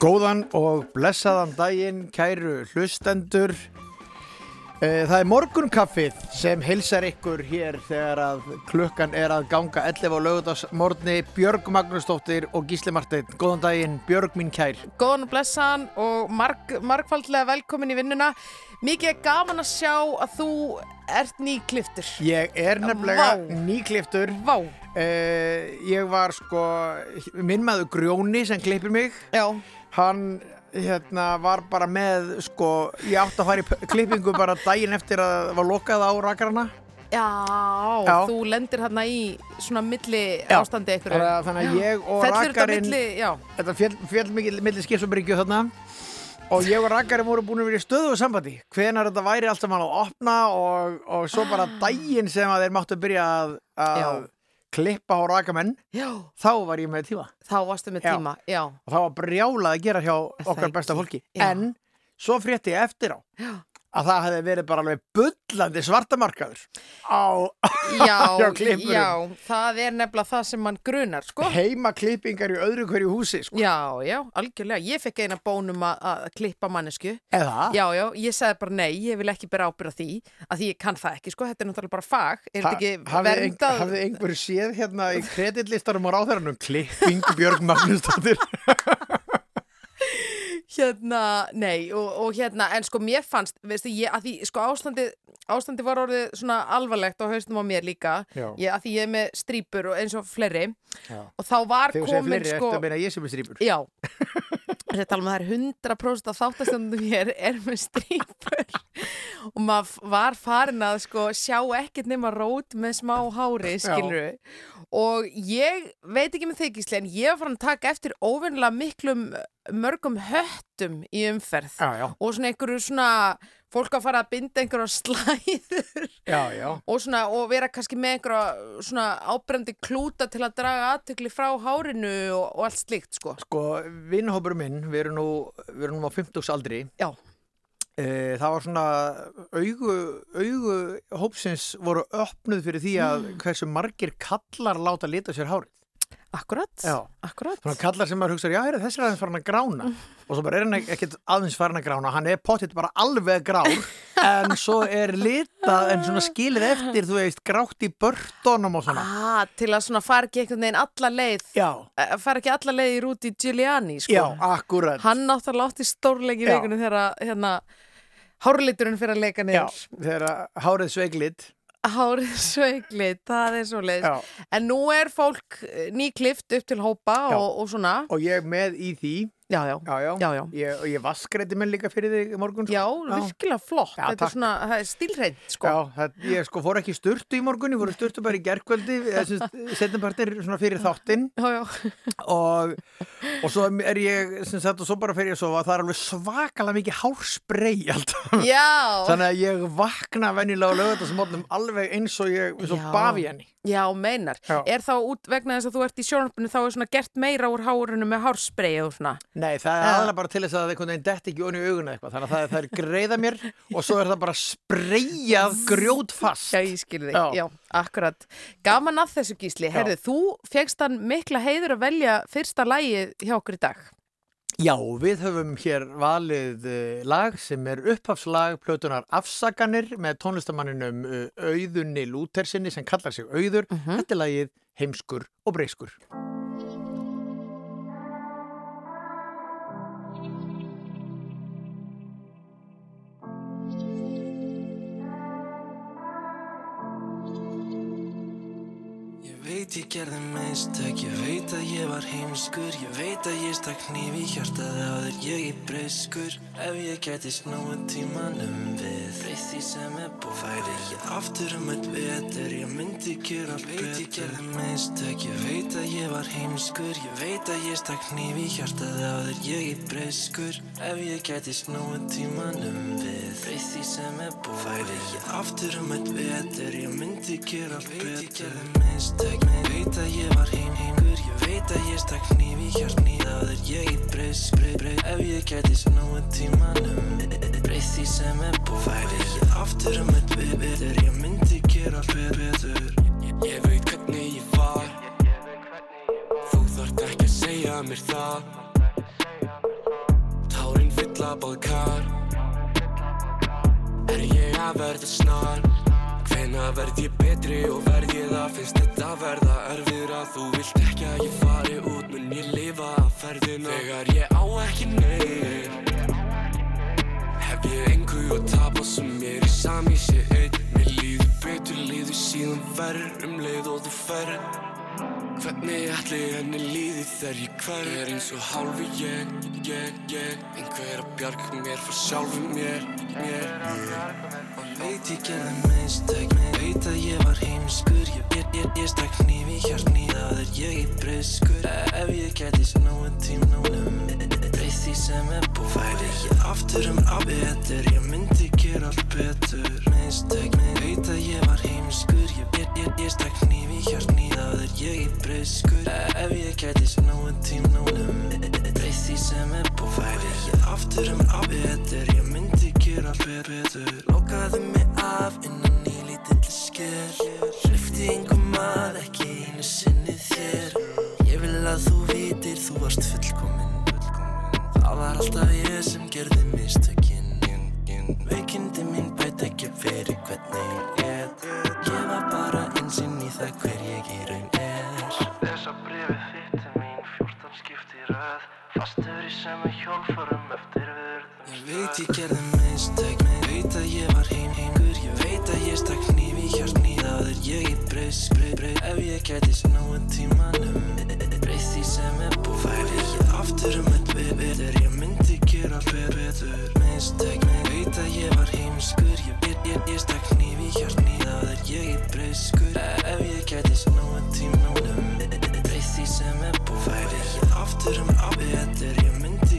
Góðan og blessaðan daginn, kæru hlustendur. Eh, Það er morgunkaffið sem hilsar ykkur hér þegar að klukkan er að ganga 11 á lögudagsmorgni. Björg Magnúsdóttir og Gísli Marteinn. Góðan daginn, Björg mín kær. Góðan og blessan og marg, margfaldlega velkomin í vinnuna. Mikið er gaman að sjá að þú ert nýkliftur. Ég er nefnilega Vá. nýkliftur. Vá, Eh, Ég var sko, minn maður Grjóni sem klippir mig. já, Hann hérna, var bara með, sko, ég átti að fara í klippingu bara daginn eftir að það var lokað á rakarana. já, Já. þú lendir hérna í svona milli Já. ástandi ykkur. Þannig að- þannig að ég og Fellur þetta rakarinn, milli, já, þetta fjall, fjall mikið milli skipsabryggju þarna og ég og rakarinn voru búin að vera í stöðu og sambandi. Hvenar þetta væri allt saman að opna og, og svo bara daginn sem að þeir máttu byrja að, að. Klippa á rakamenn, já, þá var ég með tíma. þá varstu með Já. tíma, já, Og það var brjálað að gera hjá okkar besta fólki. En svo frétti ég eftir á. Já, að það hefði verið bara alveg bullandi svartamarkaður á Hjá klippurum. já, það er nefnilega það sem mann grunar, sko. heima klippingar í öðru hverju húsi, sko. Já, já, algjörlega. Ég fekk eina bónum að, klippa mannesku. Eða? Já, já, ég sagði bara nei, ég vil ekki bera ábyrð á því að því ég kann það ekki, sko, þetta er náttúrulega bara fag er þetta ekki hafði, ein, verndað hafði einhver séð hérna í kreditlistarum á ráðherranum klipping Björg Magnúsdóttir hérna, nei, og, og hérna en sko mér fannst, veistu, ég að því sko ástandi, ástandi var orðið svona alvarlegt á haustum á mér líka. Ég, að því ég er með strípur og eins og fleiri. Já. og þá var þegar þú segir komin fleiri sko eftir að meina ég sem er strýpur? Já, þetta tala um að það er 100% af þáttastundum hér er með strípur og maður var farin að sko sjá ekkert nema rót með smá hári, skilur og ég veit ekki með þykisli en ég var farin að taka eftir óvinnilega miklum mörgum höttum í umferð já, já, og svona einhverju svona fólk að fara að binda einhverja slæður já, og, svona, og vera kannski með einhverja svona ábrendi klúta til að draga aðtökli frá hárinu og, og allt slíkt sko. sko, vinnhópur minn við erum nú, við erum nú á 50 aldri Já. Eh, það var svona augu, augu hópsins voru opnuð fyrir því að Mm. hversu margir kallar láta lita sér hárið Akkurat, Já. akkurat. Svona kallar sem maður hugsa, já, heyrðu, þessi er aðeins farin að grána og svo bara er hann ekkert aðeins farin að grána hann er pottitt bara alveg grár en svo er litað en svona skilið eftir, þú veist, grátt í börtunum og svona Ah, til að svona fara ekki einhvern veginn alla leið, Já, eh, fara ekki alla leið í rúti Giuliani, sko. já, akkurat Hann náttúrulega átti stórleik í Já. vikunum þegar hérna hárliturinn fyrir að leika Já, niður. þegar hárið sveiglit Hárið sveiglit, það er svo leið. Já, En nú er fólk eh, nýklift upp til hópa og, og svona. og ég með í því Já, já, Já, já, já. Ég, og ég vaskreiti mér líka fyrir þig morgun sko. Já, virkilega flott. Já, Þetta er svona, er stílreint, sko. Já, það, ég sko fór ekki sturtu í morgun, ég fór sturtu bara í gerkvöldi, setjumpartir svona fyrir þáttinn Já, já. og, og svo er ég, sem sagt, og svo bara fer ég að sofa, það er alveg svakalega mikið hárspray alltaf. Já, Þannig að ég vakna venjulega á lögðarsmótnum alveg eins og ég, eins og bafi henni. já, meinar. Er þá út vegna þess að þú ert í sjónarpinu þá er svona gert meira úr hárunu með hársprey og svona. Nei, það er Já. aðalega bara til þess að einhvern veginn detti ekki onni í auguna eitthvað, þannig að það, það er greiða mér og svo er það bara spreyjað grjótfast. Já, ég skil þig. Já. Já. akkurat. Gaman að þessu gísli. Herðu, þú fegst hann mikla heiður að velja fyrsta lægið hjá okkur í dag. Já, við höfum hér valið uh, lag sem er upphafslag plötunar Afsaganir með tónlistamanninum uh, Auðunni Lútersinni sem kallar sig Auður. Þetta er lagið Heimskur og Breyskur. Veit ég gerði mistök, ég veit að ég var heimskur Ég veit að ég stakk hníf í hjartaði áður ég er breyskur. Ef ég gæti snúið tímanum við Breytt því sem er búið Færi ég aftur um eitt vetur, ég myndi gera betur Veit ég gerði mistök, ég veit að ég var heimskur Ég veit að ég stakk hníf í hjartaði áður ég er breyskur. Ef ég gæti snúið tímanum við Breytt því sem er búið Færi ég aftur um eitt vetur, ég myndi gera betur Veit ég gerði mistök, men veit að ég var heim heimur Ég veit að ég stakk hníf í hjartni Áður ég í breys, breys, breys Ef ég gæti snúið tímanum Breyð því sem er búið. Færi ég aftur um eitt betur Ég myndi gera allt betur. Ég veit hvernig ég var. Þú þarft ekki að segja mér það. Tapað kar. Er ég að verða snar? Hvenna verð ég betri og verð ég það? Finnst þetta verða erfir að þú vilt ekki að ég fari út mun ég lifa að ferðina? Þegar ég á ekki neyð Hef ég engu að tapa sem mér er sami sé einn. Mér líður betur, líður síðan verð um leið og þú ferð. Hvernig ætli henni líði þegar ég hver Ég er eins og hálfu ég, ég, ég. Einhver að bjarga mér frá sjálfu mér, mér, mér veit ég gerði mistök. Veit að ég var heimskur. Ég, ég, ég, ég stakk í hjarni Það er ég í breyskur Ef ég gæti snúið tímnúnum Breyð því sem er búið. Færi ég aftur um að betur. Ég myndi gera allt betur. Mistök, veit að ég var heimskur. Ég, stakk í hjarni Það er ég í breyskur Ef ég gæti snúið tímnúnum Breyð því sem er búið. Færi ég aftur um að betur. Ég myndi gera betur Lokaði mig af innan í lítill sker Hlifti engum að ekki einu sinni þér. Ég vil að þú vitir þú varst fullkomin Það var alltaf ég sem gerði mistökin. Veikindi mín bæt ekki fyrir hvernig ég er. Ég var bara einsinn í það hver ég í raun er. Þessa brefið þitt til mín fjórtan skipti röð. Fastur í sömu hjólfarum eftir vörð Ég veit ég gerði mistök Veit að ég var heim heimgur Ég veit að ég stakk hníf í hjarni Það er ég í breys, breys, breys Ef ég gæti snúið tímanum Breið því sem er búið Færi ég aftur um eitt betur. Ég myndi gera allt betur Mistök, veit að ég var heimskur. Ég, ég, ég, ég stakk hníf í hjarni Það er ég í breyskur Ef ég gæti snúið tímanum Breið því sem er búið Færi ég aftur um að betur. Ég myndi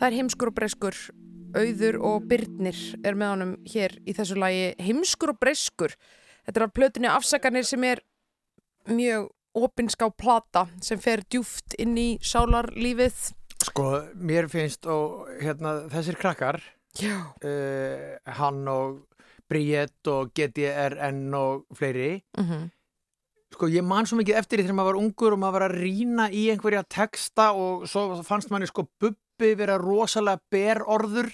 Það er heimskur og breskur, auður og byrnir er með honum hér í þessu lagi. Heimskur og breskur. Þetta er af plötunni afsakanir sem er mjög opinská plata sem fer djúft inn í sálarlífið. Sko, mér finnst og hérna þessir krakkar uh, hann og Bríett og GDRN og fleiri. Mm sko ég man svo mikið eftir því þegar maður var ungur og maður var að rýna í einhverja texta og svo fannst manni sko bubbi vera rosalega berorður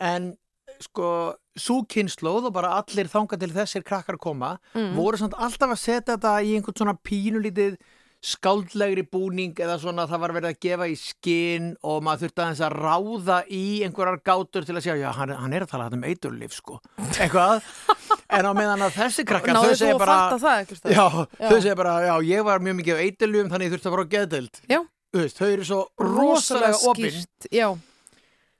en sko súkynnslóð og bara allir þanga til þessir krakkar koma Mm. voru samt alltaf að setja þetta í einhvern svona pínulítið skáldlegri búning eða svona það var verið að gefa í skinn og maður þurfti aðeins að ráða í einhverjar gátur til að segja já, hann, hann er að tala um eiturlif sko eitthvað, en á meðan að þessi krakkar Náðu þau segja bara já, Já. bara, já, ég var mjög mikið á eiturlifum þannig þurfti að fara á geðdeild Já. Veist, þau eru svo rosalega opinn.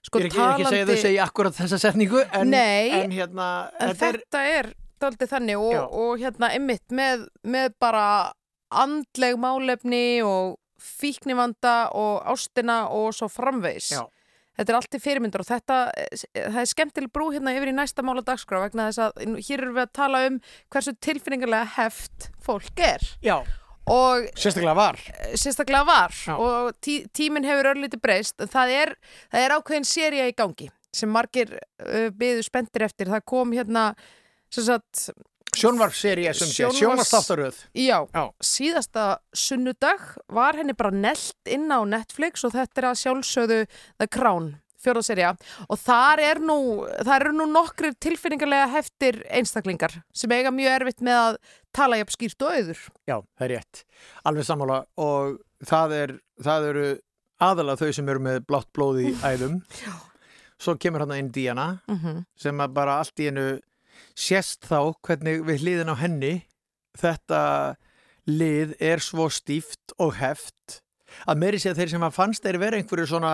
Sko ég er ekki, er ekki að segja þau segja akkurat þessa setningu en, Nei, en hérna En þetta er, er daldið þannig og, og hérna einmitt með, með bara andleg málefni og fíknivanda og ástina og svo framvegs. Já. Þetta er allt í fyrirmyndur og þetta, það er skemmtileg brú hérna yfir í næsta mála dagskrá vegna þess að hér erum við að tala um hversu tilfinningarlega heft fólk er já, og sérstaklega var. sérstaklega var. Já. og tí, tíminn hefur örlítið breyst. Það er, það er ákveðin seria í gangi sem margir uh, byðu spenntir eftir. Það kom hérna já, Já. síðasta sunnudag var henni bara nelt inn á Netflix og þetta er að sjálfsögðu The Crown fjóðaserja og þar er nú þar eru nú nokkrir tilfinningarlega heftir einstaklingar sem eiga mjög erfitt með að tala jafn skýrt og auður Já, það er rétt. Alveg sammála og það, er, það eru aðalega þau sem eru með blátt blóð í æðum. Já. Svo kemur hann inn Díana mm -hmm. sem að bara allt í einu sést þá hvernig við hliðin á henni þetta lið er svo stíft og heft að meiri sé að þeir sem að fannst þeir vera einhverju svona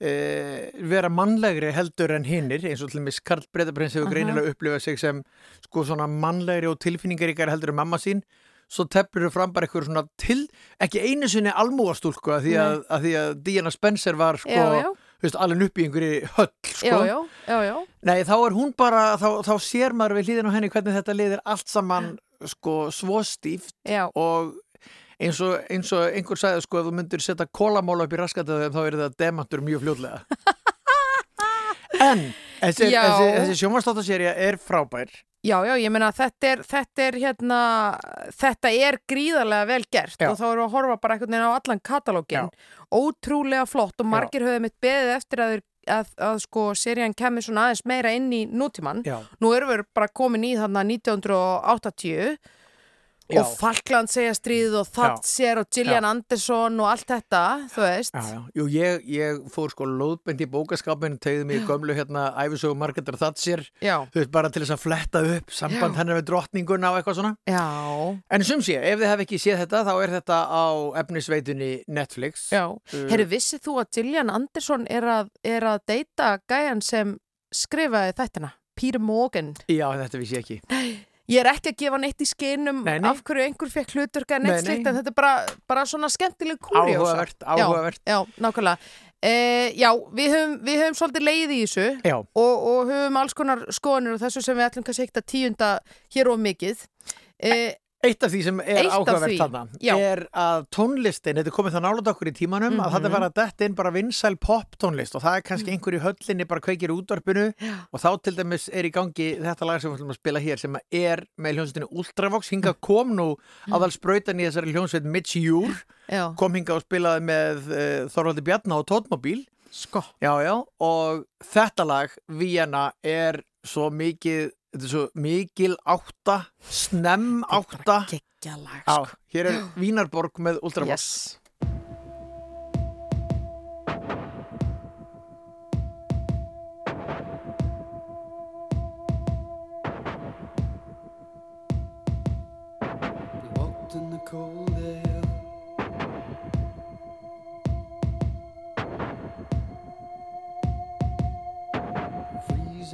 e, vera mannlegri heldur en hinnir eins og til dæmis Karl Breitaprins hefur Mhm. greinilega upplifað sig sem sko svona mannlegri og tilfinningaríkar heldur en mamma sín svo teflur þau fram bara einhverju svona til ekki einu sinni almúastúlku að því að, að, því að Diana Spencer var sko já, já. veist, alveg upp í einhverju höll, sko. já, já, já, já. Nei, þá er hún bara, þá, þá sér maður við hlýðin á henni hvernig þetta liðir allt saman, sko, svo stíft og eins og, eins og einhver sagði, sko, ef þú myndir setja kólamóla upp í raskataðum, þá er þetta demantur mjög fljóðlega. en þessi, þessi, þessi sjómanstáttasérija er frábær. Já, já, ég meina þetta er, þetta er hérna, þetta er gríðarlega vel gert Já. og þá erum við að horfa bara einhvern veginn á allan katalógin, ótrúlega flott og margir höfðu mitt beðið eftir að, að, að sko serían kemur svona aðeins meira inn í nútíman. Já. Nú erum við bara komin í þarna 1980 Já. og Falkland segja stríð og Thatcher og Gillian Anderson og allt þetta, þú veist. Já, já. Jú, ég, ég fór sko lóðbend í bókaskapin, tegði mig í gömlu hérna æfisögu Margaret Thatcher, Já, þú veist, bara til þess að fletta upp samband Já. hennar við drottninguna og eitthvað svona. já, En sum sé, ef þið hef ekki séð þetta, þá er þetta á efnisveitunni Netflix. já. Uh, Herru, vissið þú að Gillian Anderson er að, er að deyta gæjan sem skrifaði þættina? Peter Morgan. Já, þetta vissi ég ekki. Ég er ekki að gefa neitt í skinum Nei, nei. af hverju einhver fekk hluturka en nei. slikt en þetta er bara, bara svona skemmtileg kúrjósa. Áhugavert, áhugavert. Já, já nákvæmlega. E, já, við höfum, við höfum svolítið leið í þessu og, og höfum alls konar skoðanir og þessu sem við ætlum kannski ekkert að tíunda hér og mikið. E, eitt af því sem er áhugavert þarna er að tónlistin, þetta er komið það nálat okkur í tímanum að þetta Mhm. var að detta inn bara vinsæl pop tónlist og það er kannski einhver í höllinni bara kveikir útvarpinu Mm. Já. og þá til dæmis er í gangi þetta lag sem við ætlum að spila hér sem er með hljónsveitinu Ultravox, hinga kom nú Mm. aðal sprautan í þessari hljónsveit Mitch Júr, kom hinga og spilaði með uh, Þorvaldi Bjarna og Tótmobil sko. Já, já, og þetta lag, Vienna, er svo mikið, þetta er svo mikil átta, snemm átta. Gekkja lag, Já, sko. hér er Vínarborg með Ultravox. Yes.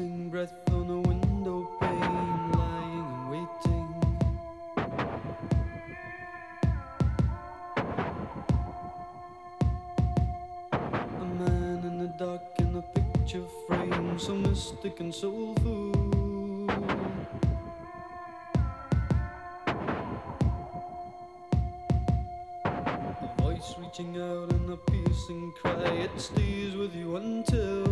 The breath on a mystic and soulful. A voice reaching out in a piercing cry, it stays with you until.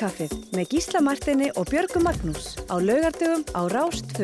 Morgunkaffið með Gísla Martini og Björgu Magnús á laugardögum á Rást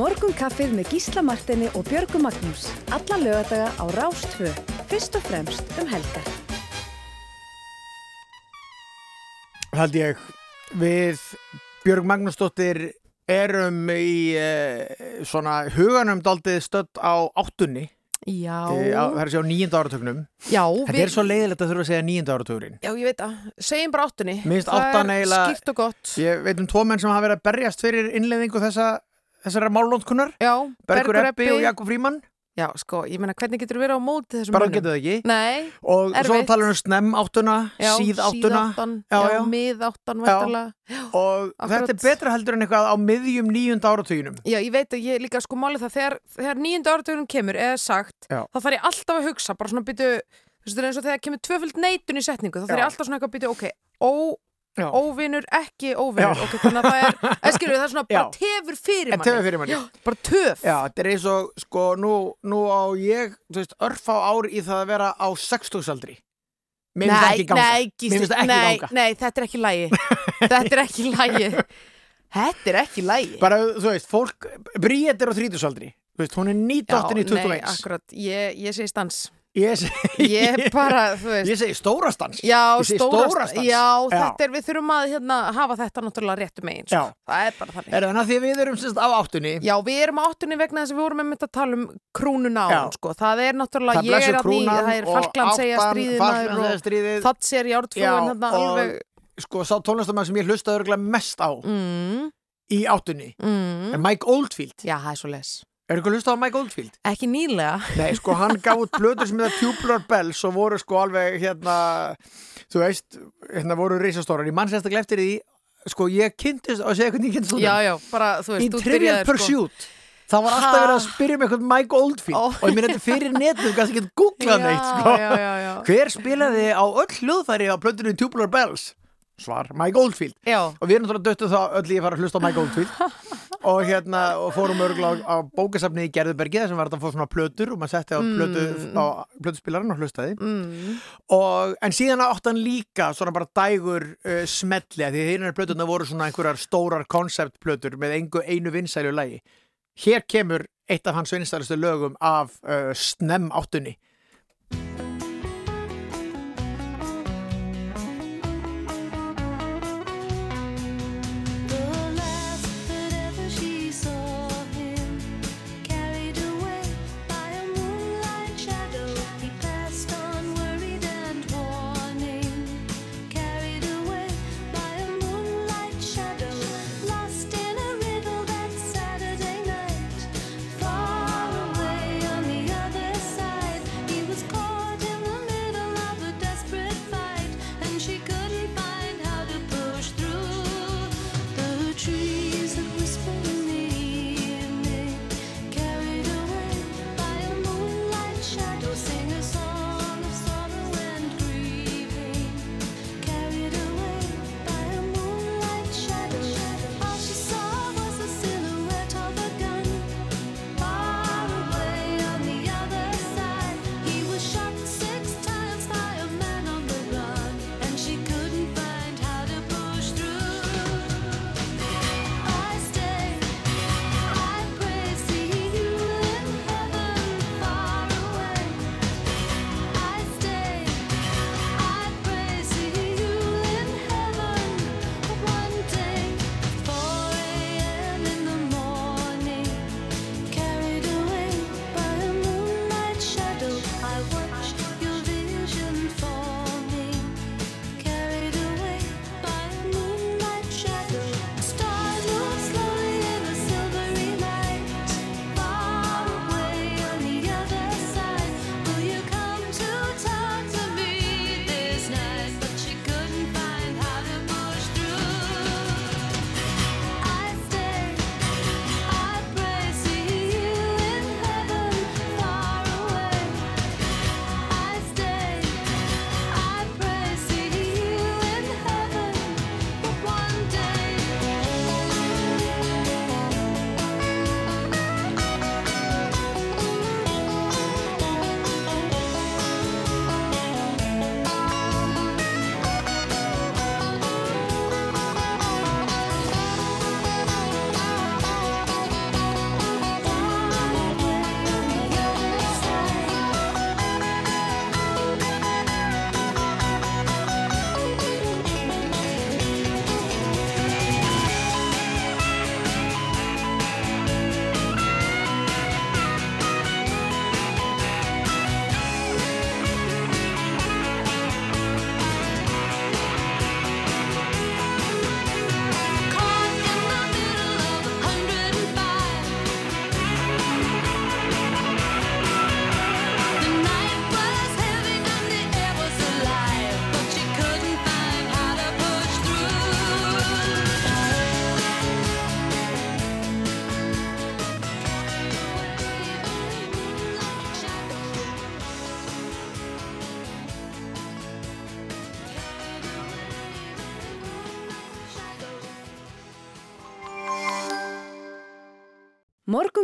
Morgunkaffið með Gísla Martini og Björgu Magnús. Alla lögadaga á Rást 2. Fyrst og fremst um helgar. held ég. Við Björg Magnúsdóttir erum í uh, svona huganum daldið stödd á áttunni. Já, e, á, það er að segja á nýjönda áratögnum já, þetta er svo leiðilegt að þurfa að segja nýjönda áratugurinn. Já, ég veit að, segjum bara áttunni. Mér finnst Það er áttan eiginlega- skýrt og gott. Ég veit um tvo menn sem hafa verið að berjast fyrir innleiðingu þessa, þessara málnótkunnar Já, Bergur Eppi og Jakob Fríman Já, sko, ég meina, hvernig getur þú verið á móti þessum bara mönnum? getur það ekki Nei, og svo Erfitt. talar um snemm áttuna, já, síð áttuna síðáttan, Já, já, já. mið áttan, Já. væntanlega. og Akkurat. þetta er betra heldur en eitthvað á miðjum nýjunda áratuginum Já, ég veit að ég líka sko málið það þegar, þegar nýjunda áratugunum kemur eða sagt, Já. þá þarf ég alltaf að hugsa bara svona byttu, þú veist, það er eins og þegar kemur tvöföld neitun í setningu, þá þarf Já. ég alltaf svona eitthvað að byttu, ok, ó, Já. óvinur, ekki óvinur Já. ok, þannig að það er, eða skilur það er svona bara Já. tefur fyrir manni tefur fyrir manni. Já, bara töf Já, þetta er eins og, sko, nú, nú á ég, þú veist, örfá ár í það að vera á sextugsaldri. Mér finnst það ekki ganga. nei, Gísli, ekki nei, ganga. nei, þetta er ekki lægi Þetta er ekki lægi Þetta er ekki lægi Bara, þú veist, fólk, Bríett er á þrítusaldri. Þú veist, hún er nýdottin í 21. Nei, akkurat, ég, ég segi stans Ég segi, Ég bara, ég segi stórastans. Já, segi stóra, stórastans. já, Já. þetta er, við þurfum að hérna, hafa þetta náttúrulega réttu megin sko. Það er bara þannig Er það því að við erum semst á áttunni? Já, við erum á áttunni vegna þess að við vorum með að tala um krúnuna á hann, sko. Það er náttúrulega, Það ég er að því, það er og Falklandsegja áttan, stríðið maður Falklandseyjastríðið. og Thatcher í Já, ártfóin hérna alveg sko, sá tónlistamann sem ég hlustaði örgulega mest á mm, í áttunni mm. er Mike Oldfield. Já, það er svo les Er ykkur hlustað á Mike Oldfield? Ekki nýlega Nei, sko, hann gaf út blöður sem heita Tubular Bells og voru sko alveg hérna, þú veist, hérna voru reisastórar. Ég mann sérstaklega eftir því, sko, ég kynntist, og segja hvernig ég kynntist Já, honum. já, bara, þú veist, Í þú Trivial byrjaðir, sko. Pursuit. Það var alltaf verið að spyrja um eitthvað Mike Oldfield Ó. og ég minn þetta fyrir netnum, kannski ekki googlað neitt, sko. Já, já, já, Hver spilaði á öll hljóðfæri á plötunni Tubular Bells? Svar, Mike Oldfield. já. Og við erum náttúrulega döttu þá öll í að fara að hlusta á Mike Oldfield og hérna, og fórum örgulega á, á bókasafni í Gerðubergi þar sem var þetta að fá svona plötur og maður setti á plötu, á plötuspilarinn og hlustaði. Mm. og, en síðan átti hann líka svona bara dægur uh, smelli af því að hérna plötuna voru svona einhverjar stórar konceptplötur með engu einu vinsælu lagi. Hér kemur eitt af hans vinsælustu lögum af uh, snem áttunni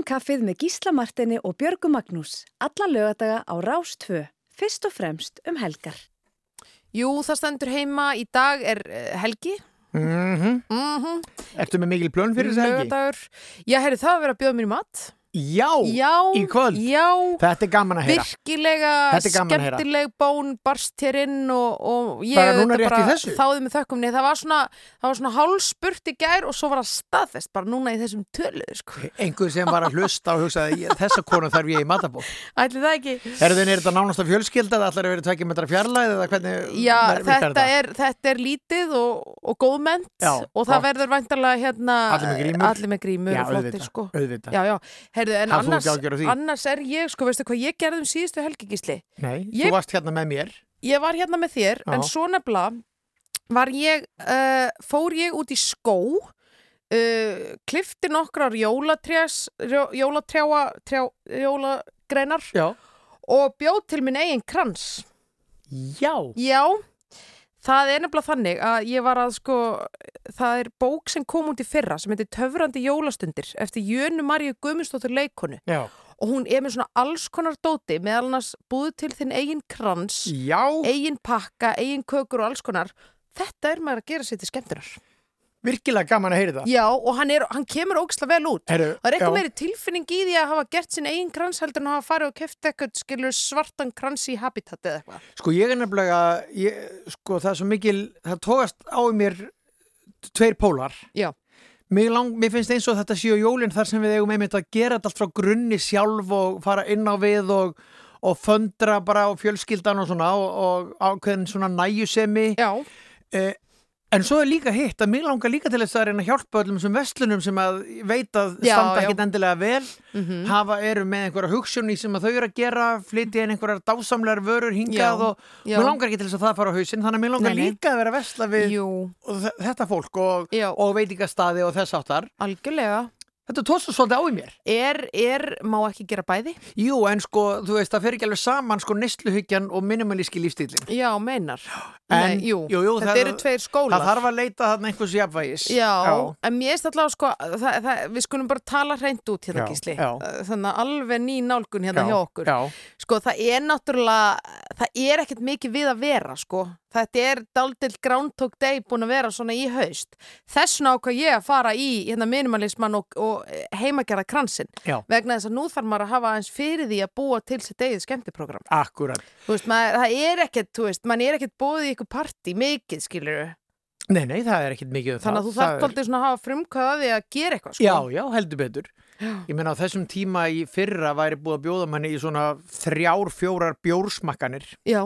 Morgun kaffið með Gísla Martini og Björgu Magnús. Alla lögadaga á Rás 2. Fyrst og fremst um helgar. Jú, það stendur heima, í dag er eh, helgi Mm mm Ertu með mikil plön fyrir þessi helgi? Lögadagur Já, herri, það að vera að bjóða mér í mat Já, Já, í kvöld. Já, Þetta er gaman að heyra. virkilega er að heyra. skemmtileg bón barst hér inn og, og ég þáði með þökkum Nei, það var svona, svona hálspurt í gær og svo var það staðfest bara núna í þessum töluðu sko. Einhver sem var að hlusta og hugsaði "Ég- þessa konu þarf ég í matabóð. Ætli það ekki Er er þetta nánast að fjölskylda það ætlar að vera tvekja metra fjarlæð Já, virkar þetta er, þetta er lítið og, og góðmennt Já, og það verður væntanlega hérna Allir með grímur? allir með grímur Já, flottir auðvitað, sko. auðvitað. Heyrðu, en Hafðu annars, annars er ég, sko, veistu hvað ég gerði um síðustu helgigísli? Nei, Ég- þú varst hérna með mér. Ég var hérna með þér, Já. en svo nefnilega var ég, uh, fór ég út í skó, uh, klifti nokkrar jólatrjás, jólatrjáa, trjá, jólagreinar Já. og bjóð til minn eigin krans. Já. Já, það er nefnilega þannig að ég var að sko, það er bók sem kom út í fyrra sem heitir Töfrandi jólastundir eftir Jönu Maríu Guðmundsdóttur leikonu Já. og hún er með svona alls konar dóti meðal annars búið til þinn eigin krans, Já. eigin pakka, eigin kökur og alls konar. Þetta er maður að gera sér til skemmtunar. Virkilega gaman að heyra það. Já, og hann, er, hann kemur ógislega vel út. Heru, Það er eitthvað meiri tilfinning í því að hafa gert sinn eigin krans heldur en hafa farið og keft eitthvað skilur svartan krans í habitat eða eitthvað. Sko ég er nefnilega, ég, sko það er svo mikil, það tókast á mér tveir pólar. Já. Mér, lang, mér finnst eins og þetta séu jólinn þar sem við eigum einmitt að gera þetta allt frá grunni sjálf og fara inn á við og, og föndra bara á fjölskyldan og svona og, og ákveðin svona næjusemi. Já, Eh, en svo er líka hitt að mér langar líka til þess að reyna að hjálpa öllum sem vestlunum sem að veit að Já, standa já. ekkit endilega vel, mhm. hafa eru með einhverja hugssjóni sem að þau eru að gera, flytja inn einhverjar dásamlegar vörur hingað Já, og já. mér langar ekki til þess að það fara á hausinn, þannig að mér langar Nei, nei. líka að vera að vesla við þetta fólk og, Já. og veitingastadi og þess áttar. algjörlega. Þetta tóðst svolítið á í mér. Er, er, má ekki gera bæði? Jú, en sko, þú veist, það fer ekki alveg saman sko neysluhyggjan og minimalíski lífstílinn. Já, meinar. En- Nei, jú, jú, jú, þetta það- eru tveir skólar. Það þarf að leita þarna einhvers jafnvægis. Já, en mér erst allavega sko, það, það, við skulum bara tala hreint út hérna Já, gísli. já. Þannig að alveg ný nálgun hérna Já, hjá okkur. Já, Sko, það er náttúrulega, það er ekkert mikið við að vera, sko. Þetta er daldill Groundhog Day búin að vera svona í haust. Þessna ákvað ég að fara í hérna minimalisman og, og heimagerða kransinn. Já. Vegna þess að nú þarf maður að hafa eins fyrir því að búa til sitt eigið skemmtiprogram. akkurat. Þú veist, maður, ykkur partí, mikið, skilur Nei, nei, það er ekkit mikið um Þannig að þú það. þarf Það er- aldrei svona að hafa frumkvæða því að gera eitthvað, sko. Já, já, heldur betur. Ég meina á þessum tíma í fyrra væri búið að bjóða manni í svona þrjár, fjórar bjórsmakkanir. Já,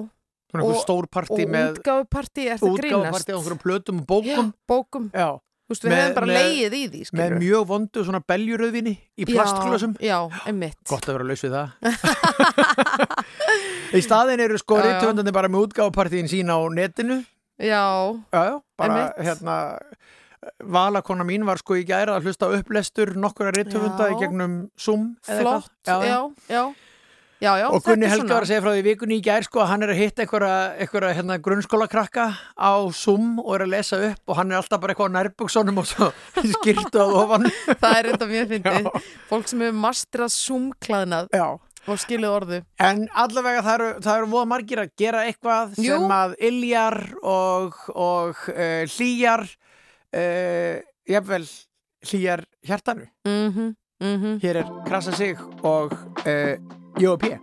Svona einhver Og- stór og partí með útgáfupartí, er það grínast? útgáfapartí á einhverjum plötum og bókum. Já, bókum. Já, Þú veist, við Með- hefum bara með- leið í því, með skilur mjög vondu svona beljuröðvinni í plastklösum. Já, já, einmitt. Gott að vera laus við það. í staðin eru sko reytöfundandi bara með útgáfapartíin sína á netinu. Já, Já, bara Einmitt. hérna valakona mín var sko í gæra að hlusta á upplestur nokkura reytöfunda Já. í gegnum Zoom flott, já, já. Já, já, og Gunni svona. var að segja frá því vikunni í gær sko að hann er að hitta einhverja, hérna, grunnskólakrakka á Zoom og er að lesa upp og hann er alltaf bara eitthvað á nærbuksunum og svo skýrtu að ofan Það er enda mjög fyndið. Fólk sem hefur masterað Zoom-klæðnað Já. og skilið orðu. En allavega það eru, það eru voða margir að gera eitthvað Jú. sem að iljar og, og uh, hlýjar uh, jafnvel hlýjar hjartanu. Mhm, mhm. Hér er Krasa Sig og uh, 诱骗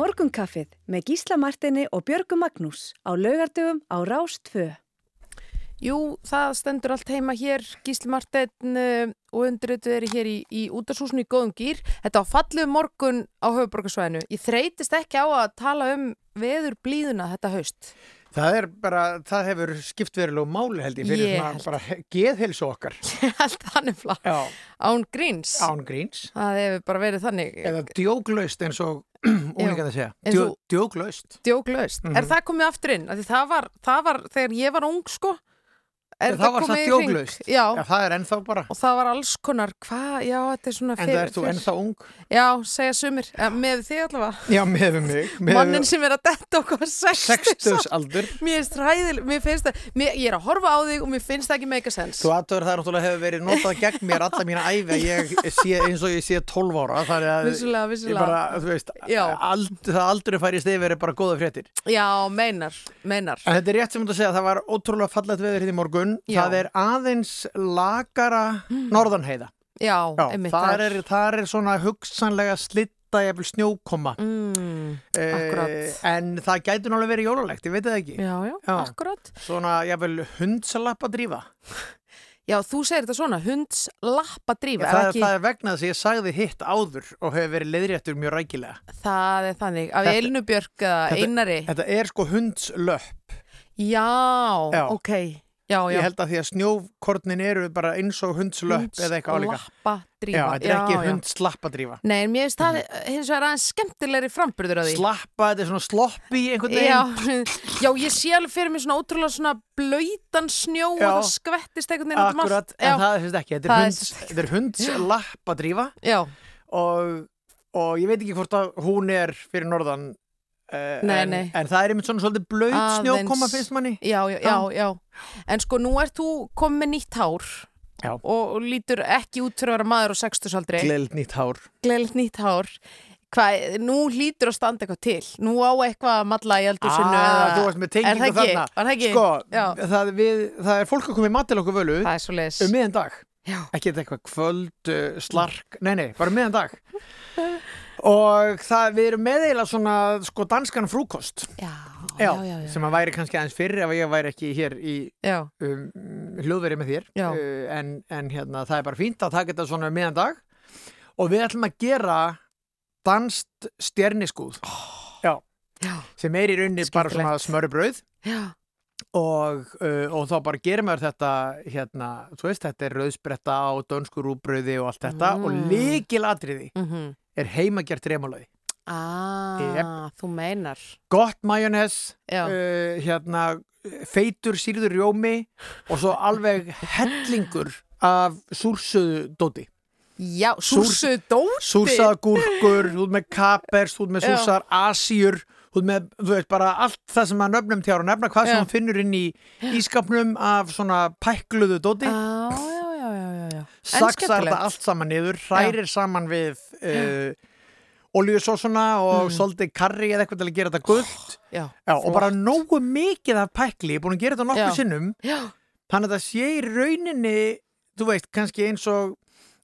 Morgunkaffið með Gísla Martini og Björgu Magnús á laugardögum á Rás 2. Jú, það stendur allt heima hér, Gísli Marteinn uh, og undirrituð er hér í, í útarsúsinu í góðum gýr. Þetta á fallegu morgun á höfuborgarsvæðinu. Ég þreytist ekki á að tala um veður blíðuna þetta haust. Það er bara, það hefur skipt verulegu máli held ég fyrir Ég svona bara geðhilsu okkar. Ég held það nefnilega. Já, Án gríns. án gríns. Það hefur bara verið þannig. Eða djóglaust eins og úlíkan að segja. Djó, og- djóglaust. Djóklaust. Mhm. Er það komið aftur inn? Það var, það var þegar ég var ung, sko. Er það var það djóglaust. Já. Já, það er ennþá bara. Og það var alls konar, hvað, já, þetta er svona En það ert þú ennþá ung. Já, segja sumir, ja, með þig allavega. Já, með mig. Með Mannin sem er að detta okkur 60. Sextus aldur. Mér finnst ræðil, mér finnst það, ég er að horfa á þig og mér finnst það ekki make a sense. Þú aðtöður það náttúrulega hefur verið notað gegn mér alla mína æfi að ég sé eins og ég sé 12 ára. Það er að Vissulega, vissulega. bara, þú veist, ald, það aldrei færist yfir er bara góða fréttir. Já, meinar, meinar. En. Já. Það er aðeins lagara norðanheiða. Já, Já, einmitt. þar er, þar er svona hugsanlega slitta jafnvel snjókoma. Mm, Eh, akkurat. en það gæti náttúrulega verið jólalegt, ég veit það ekki. já, já, Já. akkurat. Svona jafnvel hundsalappa drífa. Já, þú segir þetta svona, hunds lappa drífa, það, er ekki, það er vegna þess að ég sagði hitt áður og hefur verið leiðréttur mjög rækilega. það er þannig, af þetta- Einari. Þetta er sko hundslöpp. Já, Já. ok, já, já. Ég held að því að snjókornin eru bara eins og hundslöpp eða eitthvað álíka. lappa drífa. Já, þetta er ekki hundslappa drífa. Nei, en mér finnst það hins vegar aðeins skemmtilegri framburður að því. Slappa, þetta er svona sloppi einhvern Já, veginn. já, ég sé alveg fyrir mig svona ótrúlega svona blöytan snjó Já. og það skvettist einhvern veginn um. Akkurat, Já, en það þess ekki. Þetta er, hunds, þetta er hundslappa drífa já, og, og ég veit ekki hvort að hún er fyrir norðan Nei, en, nei. en það er einmitt svona svolítið blöyt snjókoma finnst manni. já, já, já, já. En sko, nú ert þú komið nýtt hár Já. og, og lítur ekki út fyrir að vera maður á sextusaldri. Gleilt nýtt hár. Gleðilegt nýtt hár. Hvað, nú hlýtur að standa eitthvað til. Nú á eitthvað að malla í eldursinu Ah, þú varst með tengingu þarna. Það? Sko, það, við, það er fólk að koma í mat til okkur völu um miðan dag. Já. Ekki eitthvað kvöld, uh, slark, nei, nei, bara um miðan dag. Og það, við erum með eiginlega svona, sko, danskan frúkost. Já, já, já, já. Sem að væri kannski aðeins fyrr ef ég væri ekki hér í um, hljóðveri með þér. Uh, en, en hérna, það er bara fínt að taka þetta svona um miðan dag. Og við ætlum að gera danst stjerniskúð. já. já, Sem er í rauninni bara svona já. og, uh, og þá bara gerir maður þetta hérna, þú veist, þetta er rauðsbretta á dönsku rúbröði og allt þetta Mm. og líkilatriði mm er heimagjart remálaði Ah, þú meinar. Gott majónes uh, hérna feitur sýrður rjómi og svo alveg hellingur af súrsuðu dóti. Já súr- súrsuð dóti? súrsaða gúrkur, þú ert með kapers ert með súrsaðar þú ert með, þú veist, bara allt það sem að nöfnum tjára, nefna hvað sem þú finnur inn í ískapnum af svona pækluðu dóti. Já, já, já, já, já, já. En saksar þetta allt saman niður, hrærir saman við uh, oljusósuna og Mm. svolítið karri eða eitthvað til að gera þetta gullt Já, Já, og bara nógu mikið af pækli, ég er búin að gera þetta nokkuð Já. sinnum. Já, þannig að það sé í rauninni þú veist, kannski eins og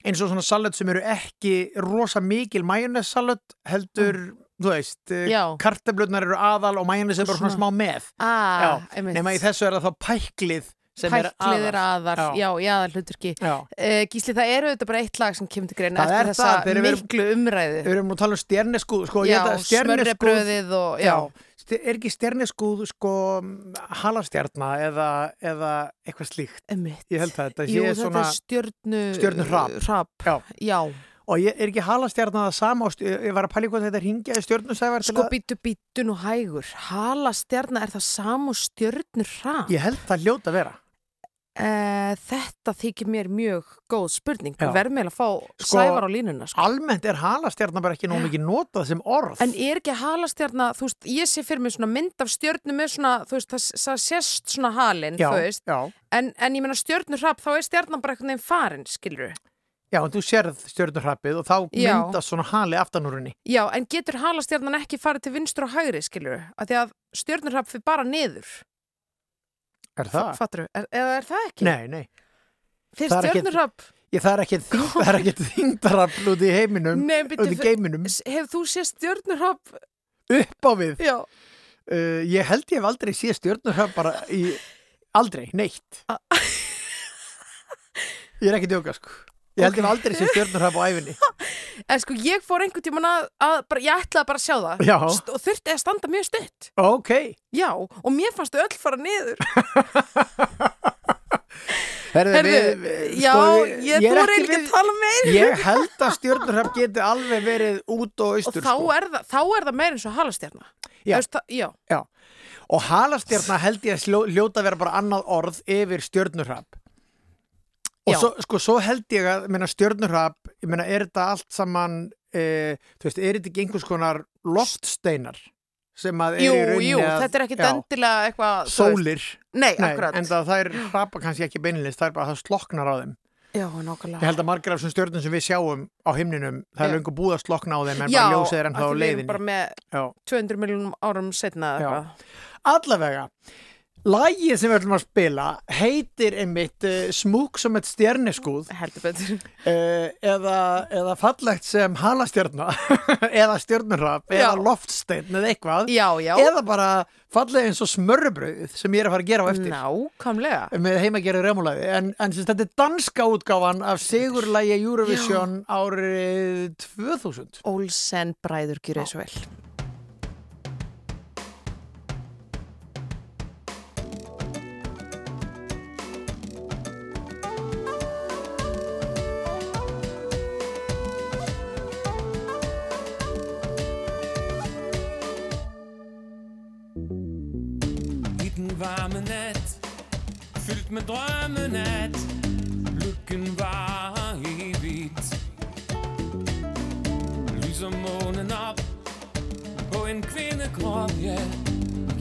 eins og svona salat sem eru ekki rosa mikil majónessalat heldur þú veist, Mm. Já. kartablutnar eru aðal og majóness er bara svona smá með. Ah, Já, nema í þessu er það þá pæklið aðal. aðal, já, já, aðal hluturki uh, Gísli, það eru þetta bara eitt lag sem kemur til greina eftir þessa það, þegar við miklu umræðu. Við erum að tala um stjerneskúð sko, Já, að smörrebröðið og, já, Já, er ekki stjerneskúð sko halastjarna eða, eða eitthvað slíkt? Einmitt. Ég held að þetta sé Jú, þetta svona stjörnu Stjörnuhrap. hrap. Já. Og ég er ekki halastjarna það sama og st- ég var að í hvað þetta ringjaði stjörnusævar sko býtu býtu nú hægur. Halastjarna er það sam og stjörnu hrap. Ég held það hljóta að vera uh, Þetta þykir mér mjög góð spurning. Já. Verð með að fá Sko, sævar á línuna sko. Almennt er halastjarna bara ekki nóg mikið notað sem orð. En er ekki halastjarna, þú veist, ég sé fyrir mig svona mynd af stjörnu með svona, þú veist, það, það sést svona halinn, já, þú veist, en, en ég meina stjörnu hrap, þá er stjarnan bara einhvern veginn farin, skilur já, en þú sérð stjörnurrappið og þá Já. myndast svona hali aftanúrunni Já, en getur halastjarnan ekki farið til vinstur og hægri, skilur Af því að stjörnu hrap fyrir bara niður, Er það? fattur er, eða er það ekki? Nei, nei. Stjörnu hrap, Ég, það er ekki, ekki þingdarafl út í heiminum nei, út í geiminum. hefur þú séð stjörnu hrap? upp á við? Já, uh, Ég held ég hef aldrei séð stjörnurrapp bara í aldrei, neitt. Ég er ekki djóka sko Ég held ég hef aldrei séð stjörnurrapp á æfinni en sko, ég fór einhvern tímann að, að bara, ég ætlaði bara að sjá það Já. Og þurfti að standa mjög stutt. Ok, Já, og mér fannst þau öll fara niður. herðu, við, við já, sko, við- ég er þú ekki reyndi ekki að tala meir. Ég held að stjörnurrapp geti alveg verið út og Og austur þá, sko. er það, þá er það meir eins og halastjarna. Já. Já. Já. Og halastjarna held ég að að vera bara annað orð yfir stjörnurrapp. Og Já. svo, sko, svo held ég að meina, stjörnurrapp, ég meina, er þetta allt saman, e, þú veist, er þetta ekki einhvers konar loftsteinar sem að er Jú, í rauninni jú, að, þetta er ekkit já, endilega eitthvað... Sólir, Nei, nei, en það, það er hrapa kannski ekki beinilist, það er bara að það sloknar á þeim. Já, nákvæmlega. Ég held að margar af þessum stjörnum sem við sjáum á himninum, það er Já. löngu búið að slokna á þeim en Já, bara ljósið er ennþá á því við erum leiðinni. bara með Já. 200 miljónum árum setna eða Já. eitthvað. Allavega, lagið sem við ætlum að spila heitir einmitt uh, Smúk som eitt betur. uh, eða, eða fallegt sem halastjarna eða stjörnurrap Já. eða loftsteinn eða eitthvað Já, já. eða bara falleg eins og smörrubrauð sem ég er að fara að gera á eftir Nákvæmlega. með heimagerði remulaði en, en sem þetta er danska útgáfan af sigurlægi Eurovision árið 2000 Olsen bræður gjur þessu vel. Den varme nat Fyldt med drømmenat. Lykken var evigt. Lyser månen op På en kvindekrop, ja.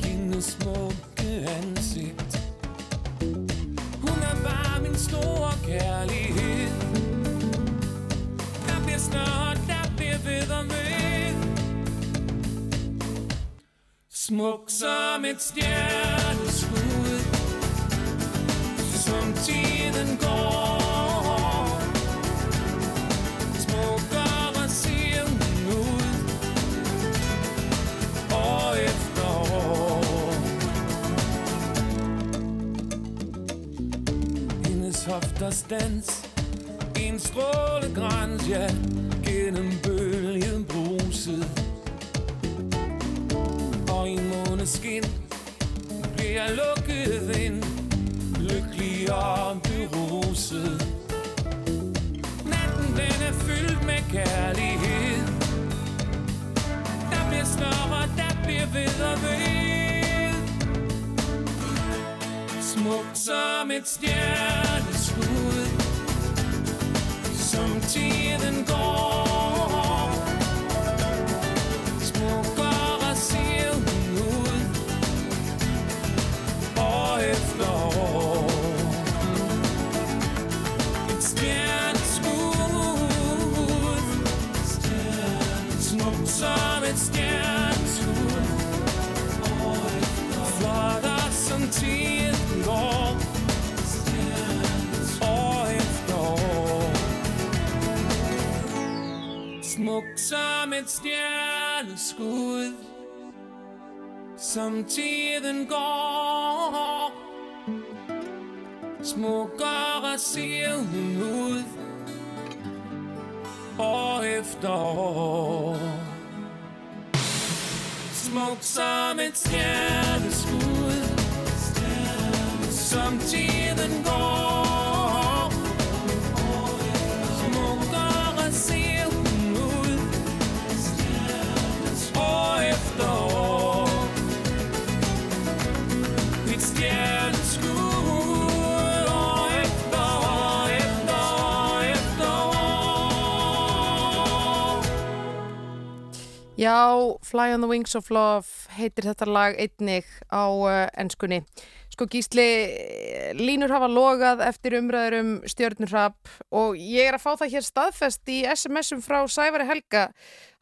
Hendes smukke ansigt. Hun er bare min store kærlighed. Smuk som et stjerneskud. Som tiden går. Smukkere ser hun ud. År efter år Hendes hofters dans. En strålegrans, ja Gennem bølgen bruset. skin. Bliver lukket ind Lykkelig og beruset Natten den er fyldt med kærlighed. Der bliver snørret, der bliver ved og ved. Smuk som et stjerneskud. Som tiden går. Som et stjerneskud Som tiden går. Smukkere ser hun ud År efter år. Smuk som et stjerneskud Som tiden går. Já, Fly on the Wings of Love heitir þetta lag einnig á uh, ennskunni. Sko Gísli, eh, línur hafa logað eftir umræður um stjörnurrapp og ég er að fá það hér staðfest í SMS-um frá Sævari Helga.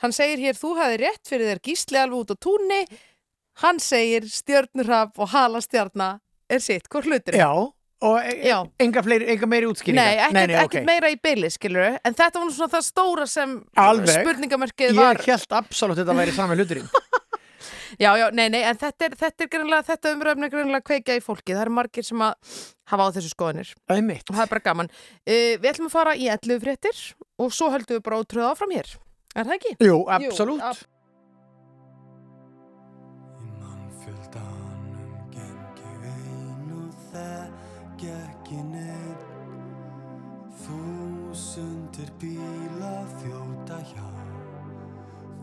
Hann segir hér, þú hefði rétt fyrir þér Gísli alveg út á túnni. Hann segir stjörnurrapp og halastjarna er sitt, hvort hlutur? Já, og e Já. enga, fleiri, enga meiri útskýringar Nei, ekkert, ok. ekkert meira í byli, skilur En þetta var nú svona það stóra sem Alveg. spurningamerkið Ég var held absolutt þetta væri sami hluturinn Já, já, nei, nei, en þetta er, þetta er greinlega, þetta umröfni er greinlega að kveikja í fólki. Það eru margir sem að hafa á þessu skoðanir Það er mitt og það er bara gaman. Uh, við ætlum að fara í 11 fréttir og svo höldum við bara ótrúð áfram hér. Er það ekki? Jú, absolutt ab- neitt Þúsundir bíla þjóta hjá.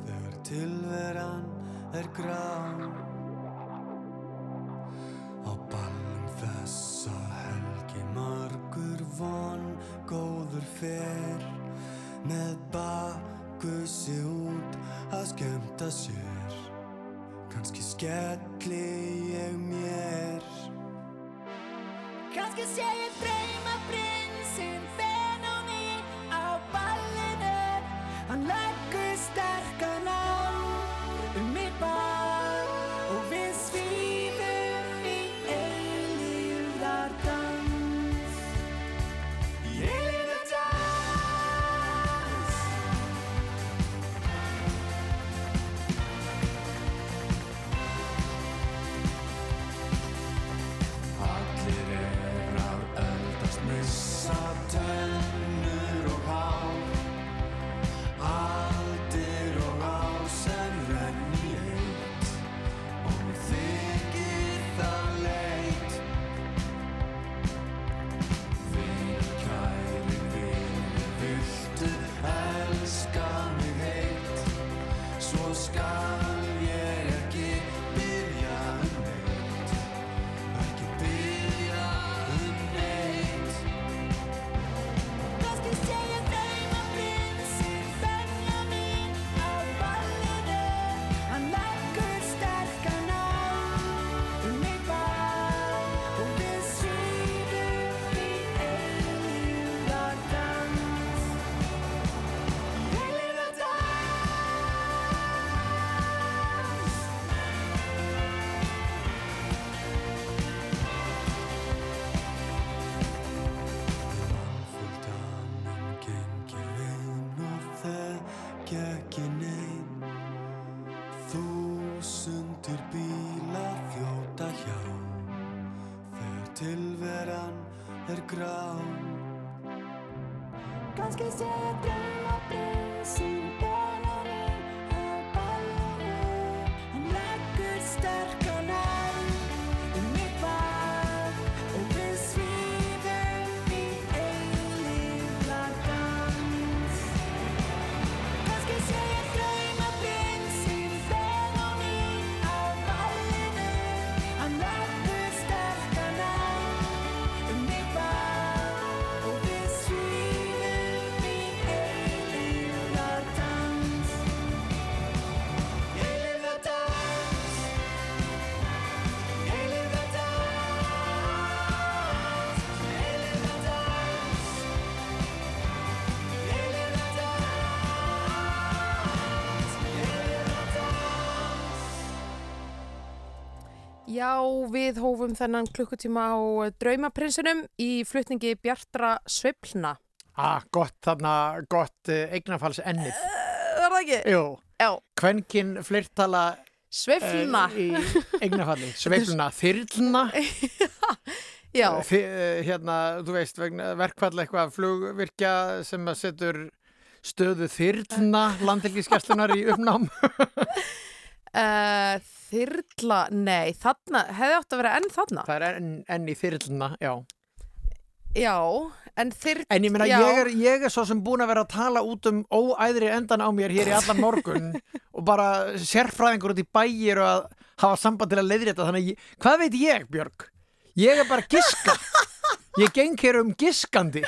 Þegar tilveran er grá. Á ballum þessa helgi margur von góður fer. Með bakkussi út að skemmta sér. Kanski skelli ég mér Kanski sé ég dreyma prinsinn Benóni á ballinu Hann leggur sterkan Kannski sé ég Já, við hófum þennan klukkutíma á eh, Draumaprinsinum í flutningi Bjartra Sveiflna. Ah, gott þarna, gott uh, eignafalls ennið. Var það ekki? Jú, Já, kvenkin flirtala Sveiflna. í eignafalli. Sveifluna, þyrlna, Já, Þi, uh, hérna, þú veist, verkfall eitthvað flugvirkja sem setur stöðu þyrlna landhelgiskeslunar í uppnám. Uh, þyrla, nei, þarna, hefði átt að vera enn þarna. Það er enn, enn í þyrlna, já. Já, en þyrla, En ég meina, ég er, ég er svo sem búin að vera að tala út um óæðri endan á mér hér í allan morgun og bara sérfræðingur út í bæir og að hafa samband til að leiðrétta þannig, ég, hvað veit ég, Björg? Ég er bara giska. Ég geng hér um giskandi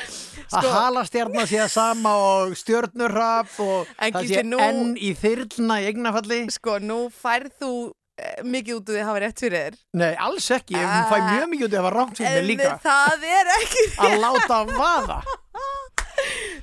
að Sko- halastjarnar sé að sama og stjörnurraf og En það sé nú- enn í þyrlna í eignafalli. sko, nú færð þú eh, mikið út úr því að hafa rétt fyrir þér. Nei, alls ekki. Ég fæ mjög mikið út af að hafa rámt fyrir mig líka. það er ekki Að láta vaða.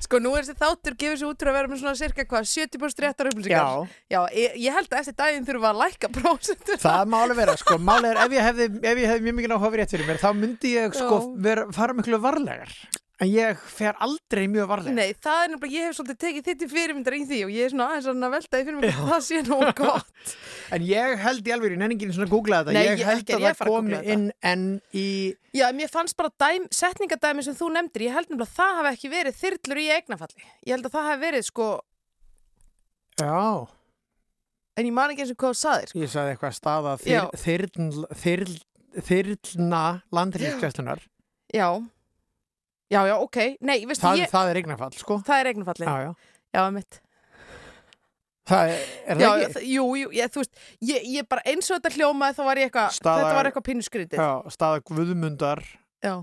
Sko, nú er þessi þáttur gefur sér út fyrir að vera með svona cirka hvað, 70% réttar upplýsingar. Já. Já, ég, ég held að eftir daginn við að lækka prósentur. Það má alveg vera, sko, máli er ef ég hefði, ef ég hefði mjög mikið áhuga rétt fyrir mér, þá myndi ég sko vera, fara miklu varlegar. En ég fer aldrei mjög varlegar. Nei, það er nefnilega, ég hef svolítið tekið þitt í fyrirmyndar í því og ég er svona aðeins að velta því fyrir mig hvort það sé nú gott. En ég held í alveg, nenningin svona að googla þetta, Nei, ég ég- held ekki að ég að það að komi inn en í, Já, mér fannst bara dæm, setningadæmi sem þú nefndir, ég held nefnilega að það hafi ekki verið þyrlur í eignafalli. Ég held að það hafi verið sko, já, en ég man ekki eins og hvað þú saðir. ég sagði eitthvað staða Já. Já, ok. Nei, veistu, Það, ég, það er eignafall, sko. það er eignafalli. Já, já. Já, mitt. Það er, er Já, það ekki? það- jú, jú, ég, þú veist, ég, ég bara eins og þetta hljómaði þá var ég eitthvað, þetta var eitthvað pínu skrítið. Já, staða Guðmundar Já.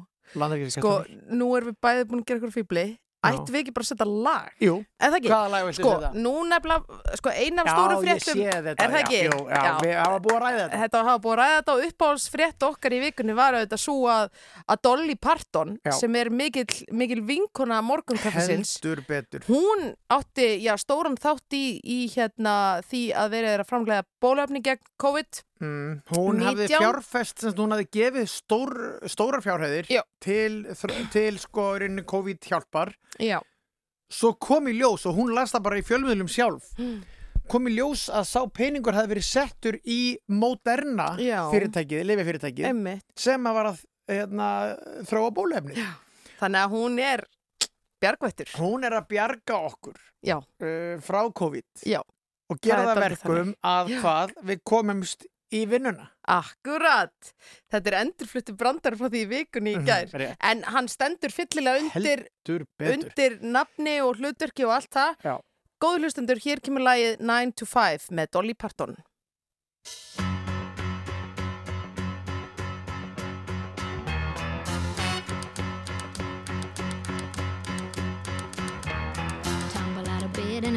Sko, nú erum við bæðið búin að gera eitthvað fíbli. Já. Ættum við ekki bara að setja lag? Jú, Eða það ekki? hvaða lag viltu Sko, setja? nú nefnilega, sko, ein af Já, stóru ég fréttum sé þetta. Er það ekki? Já, já, Já. við hafa búið að ræða þetta. Þetta hafa búið að ræða þetta og uppáhaldsfrétt okkar í vikunni var auðvitað svo að, að Dolly Parton Já. sem er mikil, mikil vinkona morgunkaffisins Heldur betur. hún átti já, stóran þátt í, í hérna, því að verið er að framlega bólöfni gegn COVID Mm, hún hafði 19. fjárfest sem hún hafði gefið stór, stórar fjárhæðir Já. til, til sko COVID hjálpar Já, svo kom í ljós og hún las það bara í fjölmiðlum sjálf Mm. kom í ljós að sá peningur hafði verið settur í Moderna Já. fyrirtækið, emmitt sem að var að hérna, þróa bólefni Þannig að hún er bjargvættur hún er að bjarga okkur Já, uh, frá COVID já, og gera Það það, verkum að Já. hvað við komumst í vinnuna akkurat Þetta er endurfluttu brandar frá því vikunni í gær Rétt. En hann stendur fyllilega undir undir nafni og hlutverki og allt það. Hlustendur, hér kemur lagið 9 to 5 með Dolly Parton.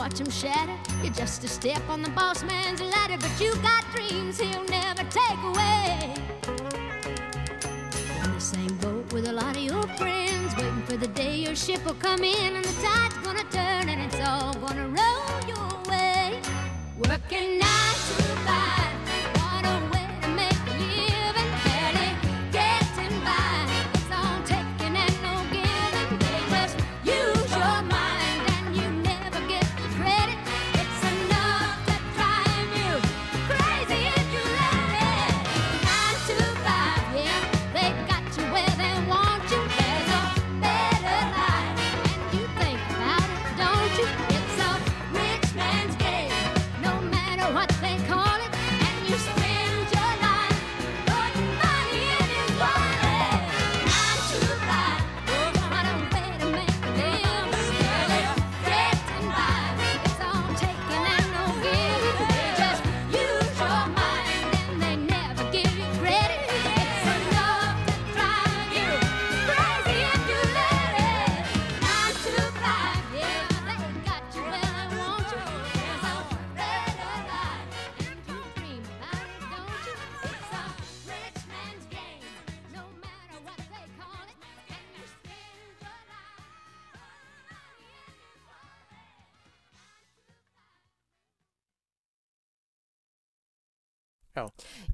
Watch him shatter. You're just a step on the boss man's ladder, but you got dreams he'll never take away. In the same boat with a lot of your friends, waiting for the day your ship will come in and the tide's gonna turn and it's all gonna roll your way. Working nine to five,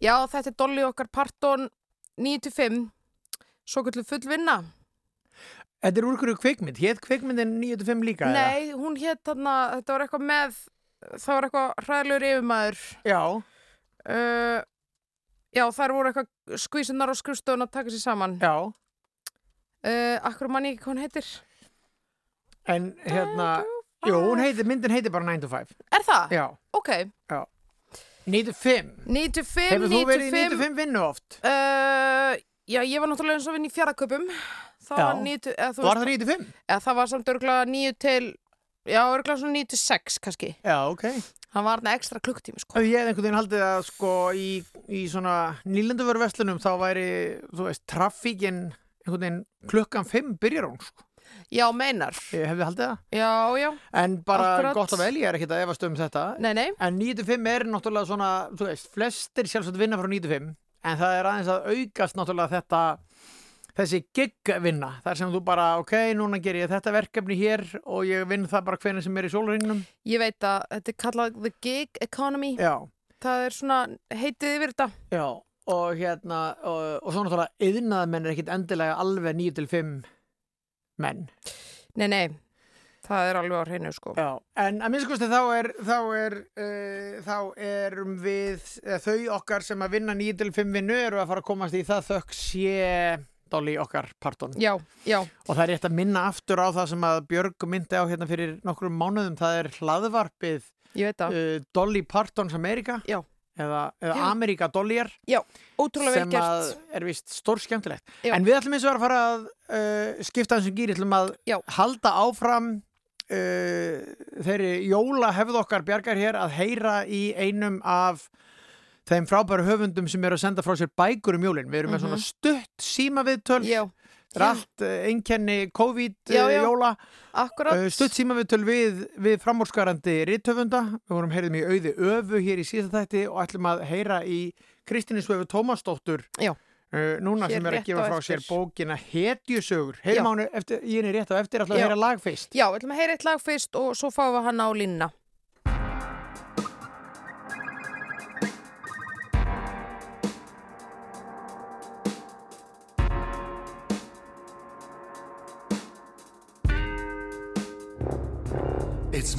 Já. Já, þetta er Dolly okkar Parton 95 svo kvöldu full vinna Þetta er úr hverju kvikmynd, hétt kvikmyndin 95 líka? eða? Nei, hún hétt þarna, þetta var eitthvað með það var eitthvað hræðilegur yfirmaður Já, uh, Já, þær voru eitthvað skvísunar og skrifstofun að taka sér saman já, uh, Akkur mann ég ekki hvað hún heitir en hérna, jú, hún heitir, myndin heitir bara 9 to 5. Er það? Já, Ok, 95. 95, Hefur þú verið í 95 95 vinnu oft? uh, Já, ég var náttúrulega eins og vinn í fjaraköpum Það Já. var 90 eða, Var það 95? eða, það var samt örgulega 9 til Já, örgulega svona 9 til 6 kannski Já, ok. Hann var þarna ekstra klukktími sko Ég hef einhvern veginn haldið að sko í, í svona nýlenduvöruverslunum þá væri, þú veist, trafíkin einhvern veginn klukkan 5 byrjar hún, sko. Já, meinar Ég hefði haldið það. Já, já, En bara Akkurat. gott og vel, ég er ekkert að efast um þetta. nei, nei En 95 er náttúrulega svona, þú veist, flestir sjálfsagt vinna frá 95 en það er aðeins að aukast náttúrulega þetta, þessi gig-vinna. Þar sem þú bara, ok, núna ger ég þetta verkefni hér og ég vinn það bara hvernig sem er í sólringnum. Ég veit að þetta er kallað the gig economy Já, Það er svona, heitið yfir þetta já. Og hérna, og, og svo náttúrulega yðnaðmenn er ekkit endilega alveg 9 til 5 menn. Nei, nei, það er alveg á hreinu sko Já, en að minnst kosti þá er, þá er, uh, þá erum við, eða þau okkar sem að vinna 9 til 5 vinnu eru að fara að komast í það þökk sé Dolly okkar partón. Já, já, Og það er rétt að minna aftur á það sem að Björg myndi á hérna fyrir nokkrum mánuðum, það er hlaðvarpið uh, Dolly Partons Amerika. Já. Eða, eða. Amerika vel sem að er vist stór skemmtilegt. Já. En við ætlum eins og að fara að uh, skipta þessum gýri, ætlum að Já. halda áfram uh, þeirri jóla hefð okkar bjargar hér að heyra í einum af þeim frábæru höfundum sem eru að senda frá sér bækur um jólin. Við erum með Mhm. svona stutt símaviðtöl, Já, allt uh, einkenni COVID Já, uh, já. jóla, uh, stutt símaviðtöl við, við framúrskarandi rithöfunda. Við vorum heyrðum í auði öfu hér í síðasta þætti og ætlum að heyra í Kristíni Svöfu Tómasdóttur. Uh, núna Hér sem er að gefa á frá sér bókina Hetjusögur. Heyrum ánu eftir, ég er rétt á eftir ætla að heyra lag fyrst. Já, við ætlum að heyra eitt lag fyrst og svo fáum við hann á línna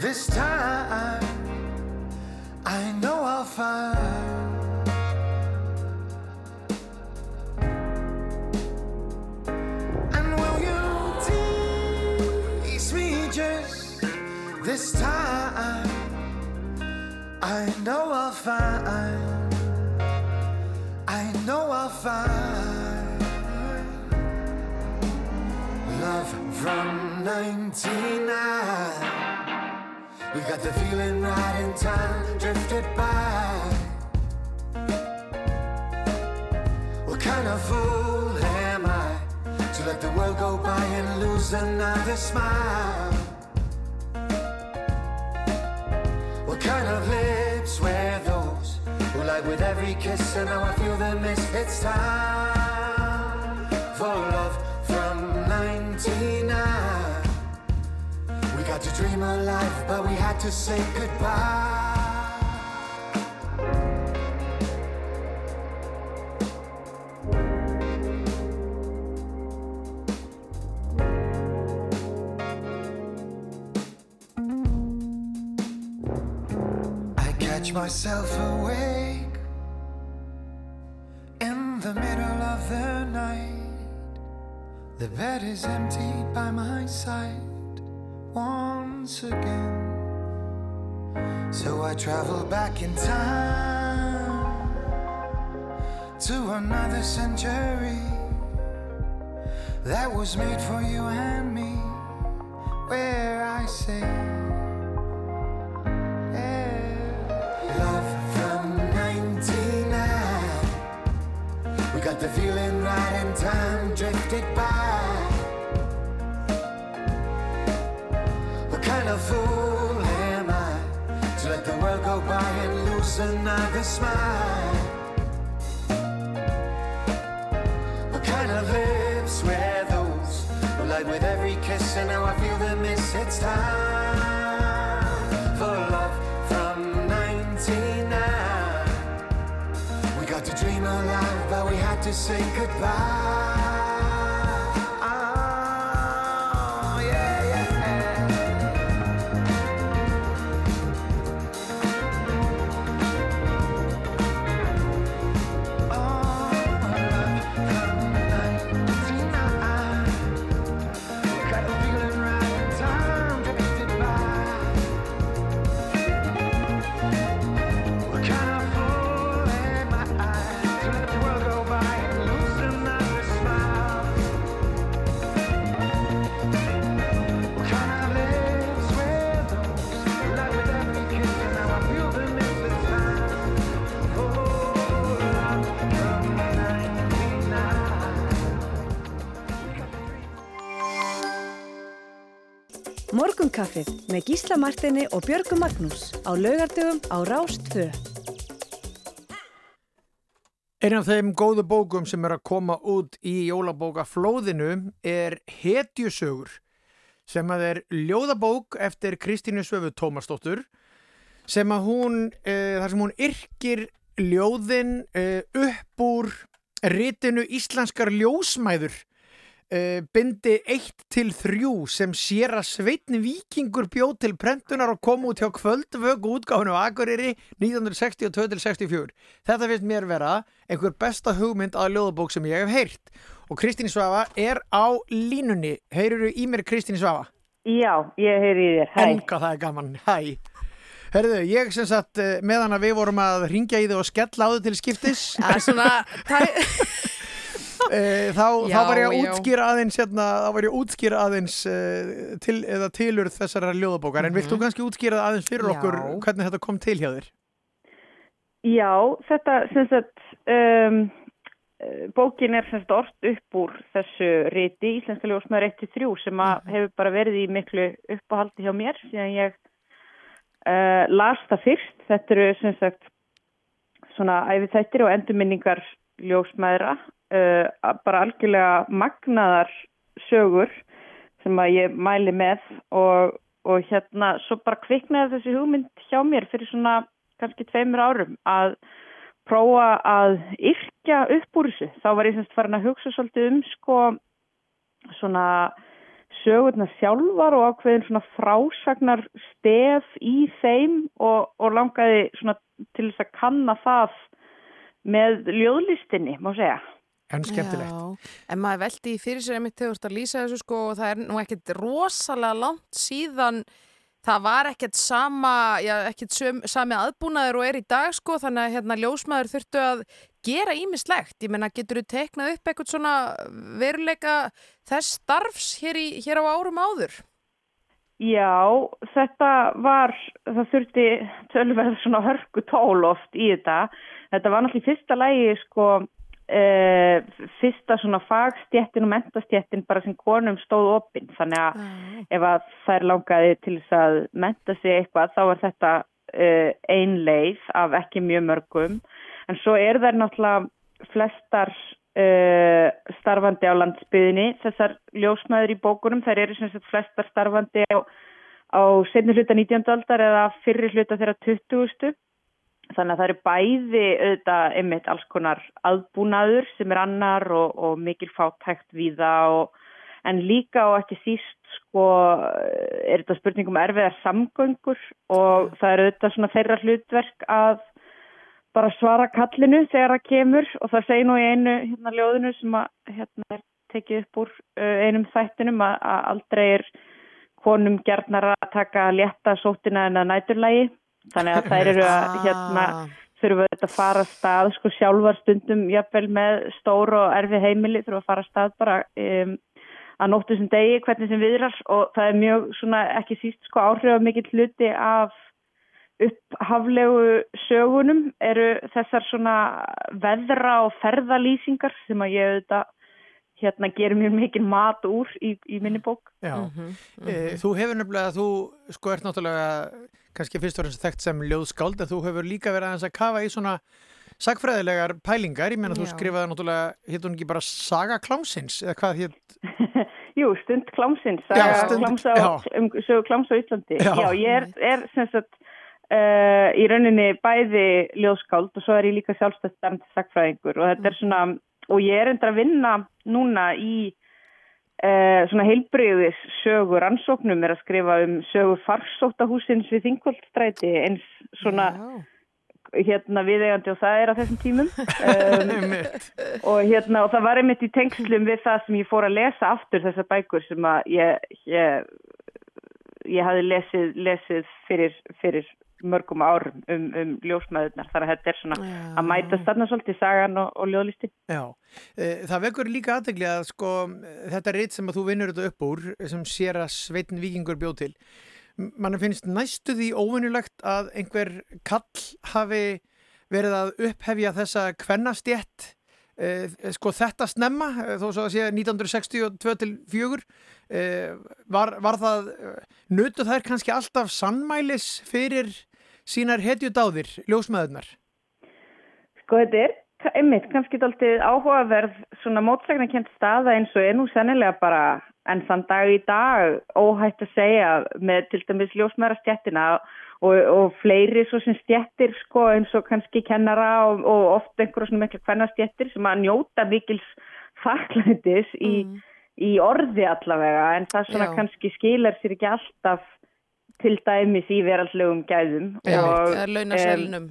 This time? I know I'll find. And will you tease me just this time? I know I'll find. I know I'll find love from 99. We got the feeling right in time, drifted by. What kind of fool am I to let the world go by and lose another smile? What kind of lips were those who like with every kiss and now I feel the miss? It's time for love from 99. To dream a life, but we had to say goodbye. I catch myself awake in the middle of the night. The bed is empty by my side once again. So I travel back in time to another century that was made for you and me, where I say. Yeah. Love from 99. We Got the feeling right in time, drifted by. Go by and lose another smile? What kind of lips were those? Well, like with every kiss, and now I feel the miss. It's time for love from 99. We got to dream alive, but we had to say goodbye. Morgunkaffið með Gísla Martini og Björgu Magnús á laugardögum á Rás 2. Einn af þeim góðu bókum sem er að koma út í jólabókaflóðinu er Hetjusögur sem að er ljóðabók eftir Kristínu Svöfu Tómasdóttur sem að hún, e, þar sem hún yrkir ljóðin e, upp úr ritinu Íslenskar ljósmæður e, bindi 1 til 3 sem sér að Sveitni Víkingur bjóð til prentunar og kom út hjá kvöldvögu útgáfinu Akureyri 1962-64. Þetta finnst mér vera einhver besta hugmynd að ljóðabók sem ég hef heyrt. Og Kristín Svafa er á línunni. Heyruru í mér Kristín Svafa? Já, ég heyri í þér, hæ. En hvað það er gaman. Hæ. Herðu, ég sem sagt eh, meðan að við vorum að ringja í þig og skella á þig til skiptis Það er svona, Eh, þá, þá Já, var ég að útskýra aðeins hérna, þá var ég að útskýra aðeins uh, til, eða tilur þessara ljóðabókar en vilt þú kannski útskýra aðeins fyrir Mhm. Já. okkur hvernig þetta kom til hjá þér? Já, þetta, sem sagt, um, eh, bókin er sem sagt orst upp úr þessu riti Íslenska ljósmaður 1-3 sem að hefur bara verið í miklu uppáhaldi hjá mér síðan ég uh, las það fyrst. Þetta eru sem sagt svona æfithættir og endurminningar ljósmaðra, uh, bara algjörlega magnaðar sögur sem að ég mæli með og, og hérna svo bara kviknaði þessi hugmynd hjá mér fyrir svona kannski tveimur árum að prófa að yrkja upp úr þessu. Þá var ég semst farin að hugsa svolítið um sko svona sögurnar sjálfar og ákveðin svona frásagnar stef í þeim og, og langaði svona til þess að kanna það með ljóðlistinni, má segja. En skemmtilegt. Já, en maður veldi í fyrir sér einmitt þegar þú ert að lýsa þessu sko og það er nú ekkert rosalega langt síðan það var ekkert sama, já ekkert söm, sami aðbúnaður og er í dag sko þannig að hérna ljósmaður þurftu að gera ímislegt, ég menna getur þú teknað upp eitthvað svona veruleika þess starfs hér, í, hér á árum áður? Já, þetta var, það þurfti tölverð svona hörku tól oft í þetta. Þetta var náttúrulega í fyrsta lægi sko e, fyrsta svona fagstjettin og mentastjettin bara sem konum stóð opinn. Þannig að ef að þær langaði til þess að menta sig eitthvað þá var þetta e, ein leið af ekki mjög mörgum. En svo er þær náttúrulega flestar uh, starfandi á landsbyðinni. Þessar ljósmaður í bókunum, þær eru sem sagt flestar starfandi á, á setni hluta 19. aldar eða fyrri hluta þeirra 20. Þannig að það eru bæði auðvitað einmitt alls konar aðbúnaður sem er annar og, og mikil fátækt við það og en líka og ekki síst sko er þetta spurning um erfiðar samgöngur og það eru auðvitað svona þeirra hlutverk að bara svara kallinu þegar það kemur og það segir nú í einu hérna ljóðinu sem að hérna er tekið upp úr uh, einum þættinum að, að aldrei er konum gerðnar að taka létta sótina en að næturlægi þannig að þær eru að hérna þurfa þetta að fara að stað sko sjálfar stundum jafnvel með stór og erfi heimili þurfa að fara að stað bara um, að nóttu sem degi hvernig sem viðrar. Og það er mjög svona ekki síst sko áhrif mikill hluti af upphaflegu sögunum eru þessar svona veðra og ferðalýsingar sem að ég auðvitað hérna gerir mér mikið mat úr í, í minni bók. Já, Mhm, e, þú hefur nefnilega, þú sko ert náttúrulega kannski fyrst og fremst þekkt sem ljóðskáld en þú hefur líka verið aðeins að kafa í svona sagfræðilegar pælingar, ég meina þú Já. skrifaði náttúrulega, hétt hún ekki bara Saga Klámsins, eða hvað hétt Jú, stund klámsins, Já, saga stund- klámsa, já. um kláms á Íslandi. Já. Já, ég er, er sem sagt uh, í rauninni bæði ljóðskáld og svo er ég líka sjálfstætt dæmt sagfræðingur og þetta er svona, og ég er endur að vinna núna í uh, svona heilbriðis sögu. Rannsóknum er að skrifa um sögu farsóttahúsins við Þingvoldstræti eins svona Já. hérna viðegandi og það er á þessum tímum. Um, og hérna og það var einmitt í tengslum við það sem ég fór að lesa aftur þessar bækur sem að ég ég, ég hafði lesið, lesið fyrir, fyrir mörgum árum um, um ljósmaðurnar þar að þetta er svona Já. að mæta stanna svolítið sagan og, og ljóðlisti Já, e, það vekur líka aðtegli að sko þetta reyt sem að þú vinnur þetta upp úr sem sér að Sveitin Víkingur bjóð til mann finnst næstu því óvinnulegt að einhver kall hafi verið að upphefja þessa kvennastjett e, sko þetta snemma e, þó svo að sé 1962 til 4 e, var, var það nutu þær kannski alltaf sannmælis fyrir sínar hetjudáðir, ljósmaðurnar Sko þetta er einmitt kannski dálítið áhugaverð svona mótsagnakent staða eins og er nú sennilega bara enn þann dag í dag óhætt að segja með til dæmis ljósmaðra stjettina og, og fleiri svo sem stjettir sko eins og kannski kennara og, og oft einhverjum svona mikla kvenna stjettir sem að njóta mikils þakklætis í, í orði allavega en það svona Já. kannski skilar sér ekki alltaf til dæmis í veraldlegum gæðum Já, og, Eða launaselnum.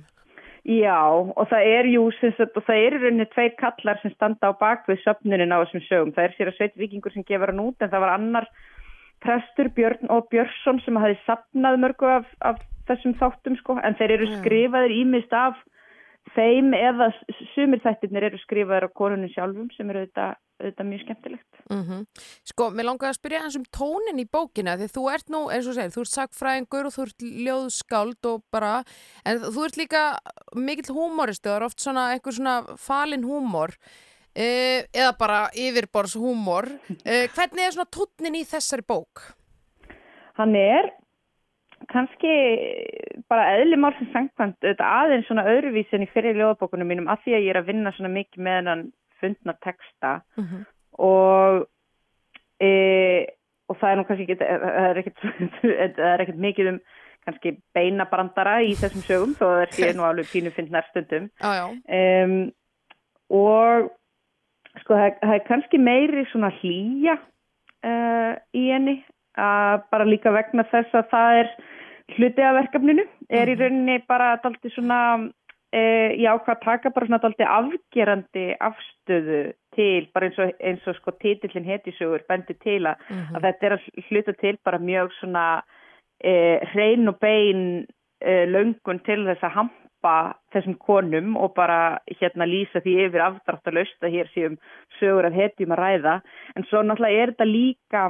Já, og það er jú, sagt, og það eru rauninni tveir kallar sem standa á bakvið söfnunin á þessum sögum. Það er sér að Sveit Víkingur sem gefur hann út, en það var annar prestur, Björn og Björnsson, sem hafi sapnað mörgu af, af þessum þáttum, sko, en þeir eru skrifaðir ímist af þeim eða sumir þættirnir eru skrifaðir á konunum sjálfum, sem eru auðvitað, auðvitað mjög skemmtilegt. Mm Sko, mér langaði að spyrja hans um tónin í bókina því þú ert nú, eins og segir, þú ert sagfræðingur og þú ert ljóðskáld og bara en þú ert líka mikill húmoristu, það er oft svona einhver svona falin húmor uh, eða bara yfirborðs húmor uh, hvernig er svona tónin í þessari bók? Hann er kannski bara eðli málsins sangkvæmt auðvitað aðeins svona öðruvísi en í fyrir ljóðabókunum mínum af því að ég er að vinna svona mikið með hennan fundna texta. Mhm. og e, og það er nú kannski ekki það er ekkit, það er ekkit mikið um kannski beinabrandara í þessum sögum þó að það sé nú alveg pínu fyndnar stundum. Já, um, og sko það, það er kannski meiri svona hlýja uh, í henni að bara líka vegna þess að það er hluti af verkefninu er í rauninni bara dalti svona uh, já hvað taka bara svona dalti afgerandi afstöðu til bara eins og, eins og sko titillin hetisögur bendir til að, að þetta er að hluta til bara mjög svona uh, hrein og bein uh, löngun til þess að hampa þessum konum og bara hérna lýsa því yfir afdrátt að lausta hér séum sögur af hetjum að ræða. En svo náttúrulega er þetta líka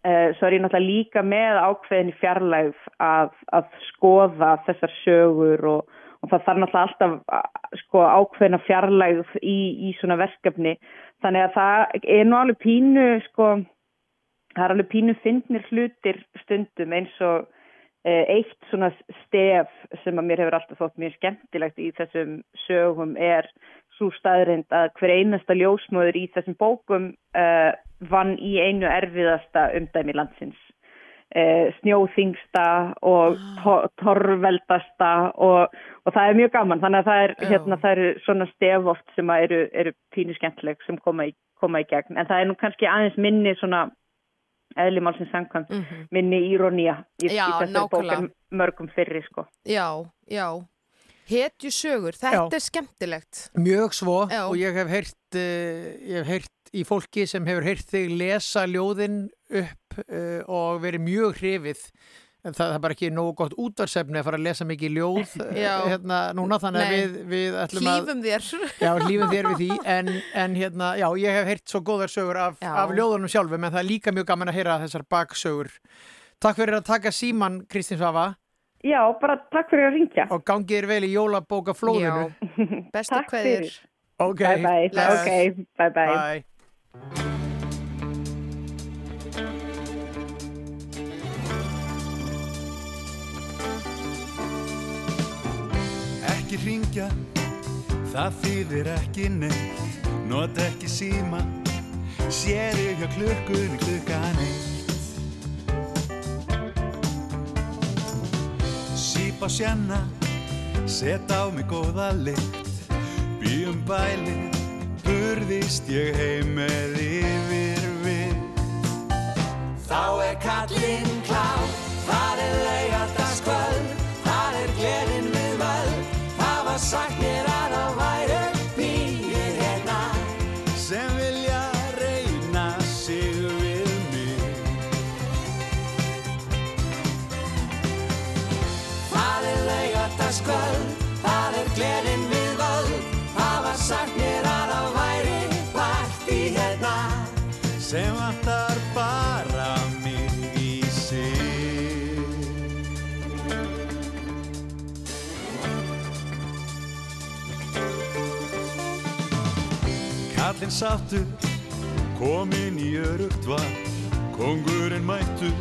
svo er ég náttúrulega líka með ákveðin í fjarlægð að, að skoða þessar sögur og, og það þarf náttúrulega alltaf sko, ákveðina fjarlægð í, í svona verkefni. Þannig að það er nú alveg pínu sko, það er alveg pínu fyndnir hlutir stundum eins og uh, eitt svona stef sem að mér hefur alltaf þótt mjög skemmtilegt í þessum sögum er svo staðrind að hver einasta ljósmöður í þessum bókum uh, vann í einu erfiðasta umdæmi landsins. Uh, snjóþingsta og to torveldasta og, og það er mjög gaman þannig að það er, hérna, það eru svona stef oft sem eru, eru pínu skemmtileg sem koma í, koma í gegn en það er nú kannski aðeins minni svona eðlimálsins samkvæmt Mhm. minni írónía í, í þessari bók nákvæmlega. en mörgum fyrri sko. já, já Hetju sögur, þetta Já. er skemmtilegt. Mjög svo Já. og ég hef heyrt, uh, ég hef heyrt í fólki sem hefur heyrt þig lesa ljóðin upp uh, og verið mjög hrifið. En það, það er bara ekki nógu gott útvarsefni að fara að lesa mikið ljóð eh, hérna núna þannig að við, við Hlífum þér. Já, lífum þér við því. En, en hérna, já, ég hef heyrt svo góðar sögur af, af ljóðunum sjálfum en það er líka mjög gaman að heyra þessar baksögur. Takk fyrir að taka síman Kristín Svafa Já, bara takk fyrir að ringja. og gangið er vel í jólabóka flóðinu. Já, bestu fyrir. Ok, Bye bye. bless. Ok, bye bye. Bye. Ekki ringja, það þýðir ekki neitt Nota ekki síma, sér ég hjá klukkunni klukkan eitt Sýp á sjanna, set á mig góða lykt Býjum bæli, burðist ég heim með yfir við Þá er kallinn klár, það er laugardagskvöld, það er gleðin við völd. Það var sagt laugardagskvöld, það er gleðin við völd. Var sagt mér að það væri partí hérna. sem vantar bara mig í sig Kallinn sáttur, kominn í örugt var Kongurinn mættur,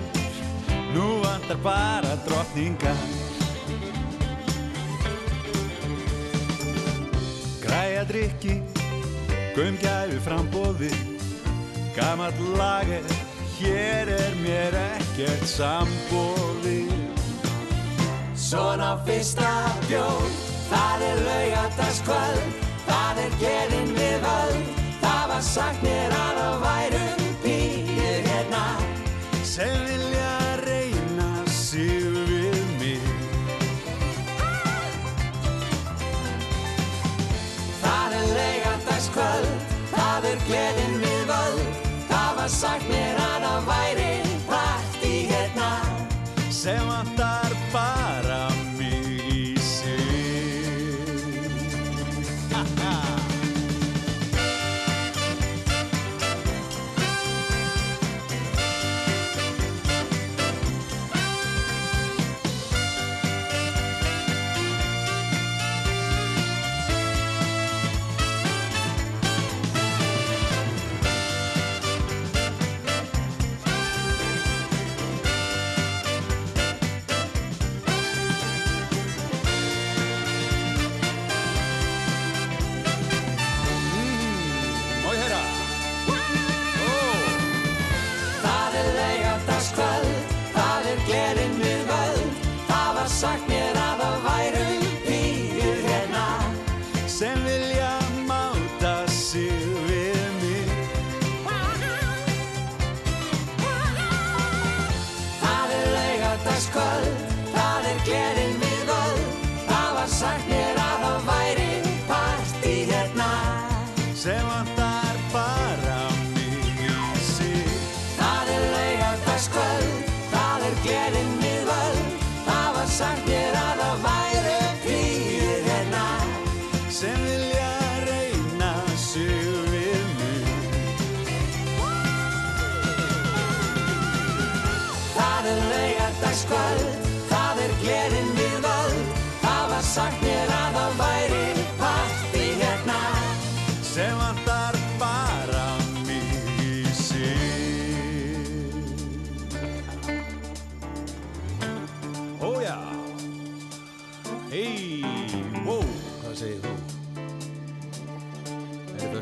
nú vantar bara drottningar Græja drikki, gaumgæfi frambóði Gamall lager, hér er mér ekkert sambóði Svona fyrsta bjón, það er laugardagskvöld, það er gleðin við völd. Það var sagt mér að það væru býr hérna. sem vilja laugardagskvöld, það er gleðin við völd. Það var sagt mér að það væri partí hérna. sem vantar bara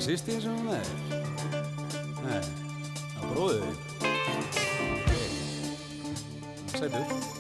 Er þetta sýstíð sem hún er? Nei, það bróðið þig Sætur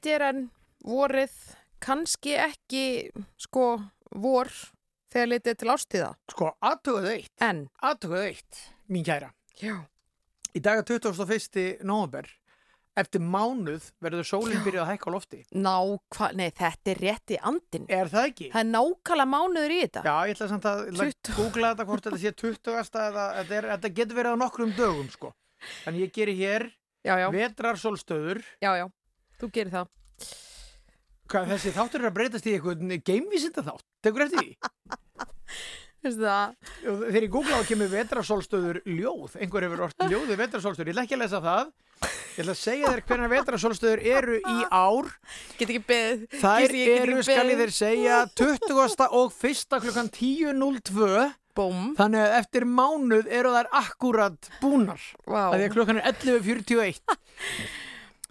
GTRN, vorið, kannski ekki, sko, vor þegar litið til ástíða. Sko, aðtöguðu eitt, En, aðtöguðu eitt, mín kæra. já, Í dag er 21. november. Eftir mánuð verður sólinn byrjað að hækka á lofti. ná, hva, nei, þetta er rétt í andin. Er það ekki? Það er nákvæmlega mánuður í þetta. Já, ég ætla samt að ég ætla að 20. googla þetta hvort þetta sé 20. eða þetta, er, getur verið á nokkrum dögum, sko. Þannig ég geri hér Já, já, vetrarsólstöður. já, já, þú gerir það. Hvað, þessi þáttur er að breytast í eitthvað geimvísinda þátt. Tekur eftir því? Þegar ég googla á kemur vetrarsólstöður ljóð. Einhver hefur orðið ljóði vetrarsólstöður. Ég ætla ekki að lesa það. Ég ætla að segja þér hvernig vetrarsólstöður eru í ár. Get ekki beðið. Þær Gísli, ég get eru, ekki skal ég þér segja, 20. og 1. klukkan 10.02. Búm. Þannig að eftir mánuð eru þær akkurat búnar. Vá. að því að klukkan er 11.41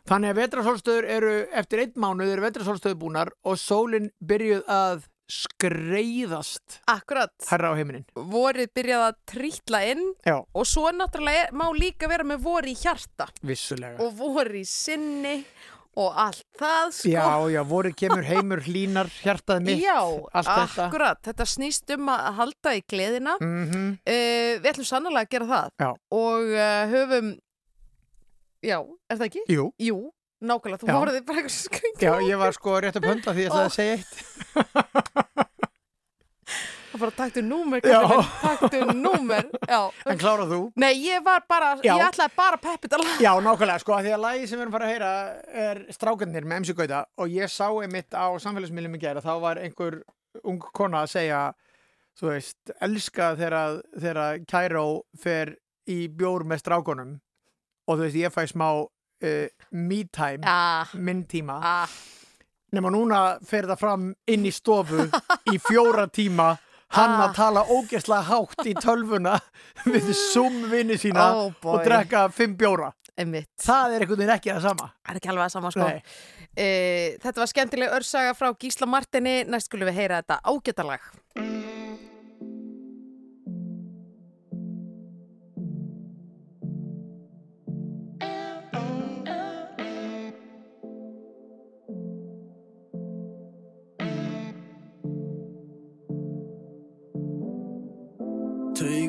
þannig að vetrasólstöður eru eftir einn mánuð eru vetrasólstöður búnar og sólinn byrjuð að skreiðast. Akkurat. herra á heiminin Vorið byrjaði að trítla inn já, og svo náttúrulega má líka vera með vor í hjarta. Vissulega. Og vor í sinni og allt það sko. já, já, voru kemur heimur hlínar hjartað mitt Já, allt þetta. akkurat, þetta snýst um að halda í gleðina. Mm Við ætlum sannlega að gera það. Já. og uh, höfum Já, er það ekki? jú, Jú, nákvæmlega, þú Já. horfði bara eitthvað skring já, ég var sko rétt að pönda því að segja eitt. Það bara taktu númer, taktu númer Já, en klára þú? Nei, ég var bara, Já. ég ætlaði bara að peppa þetta lag. Já, nákvæmlega, sko, að því að lagi sem við erum fara að heyra er Strákarnir með MC Gauta og ég sá einmitt á samfélagsmiðlum í gera, þá var einhver ung kona að segja, þú veist, elska þegar, Kæró fer í bjór með strákunum. Og þú veist, ég fæ smá uh, me time, Ah, minn tíma, ah, nema núna fer það fram inn í stofu í fjóra tíma, hann Ah. að tala ógeðslega hátt í tölvuna við Zoom-vinni sína Oh, og drekka fimm bjóra. einmitt. Það er einhvern veginn ekki það sama. Það er ekki alveg að sama sko. Uh, Þetta var skemmtileg örsaga frá Gísla Martini Næst skulum við heyra þetta ágætalag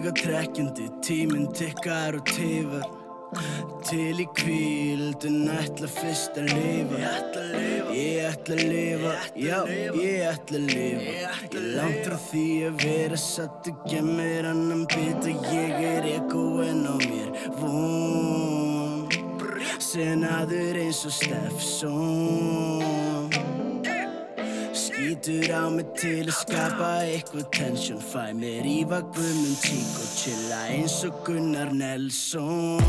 Tauga trekkjandi, tíminn tikkar og tifar. Til í kvíldun ætla fyrst að lifa. Ég ætla að lifa, já, ég ætla að lifa. Ég langt frá því að vera satt og gemmir annan bita Ég er ekoinn á mér. Von. Senaður eins og Steffson Skítur á mig til að skapa eitthvað tension. Fæ mér í vagnum tík og chilla eins og Gunnar Nelson.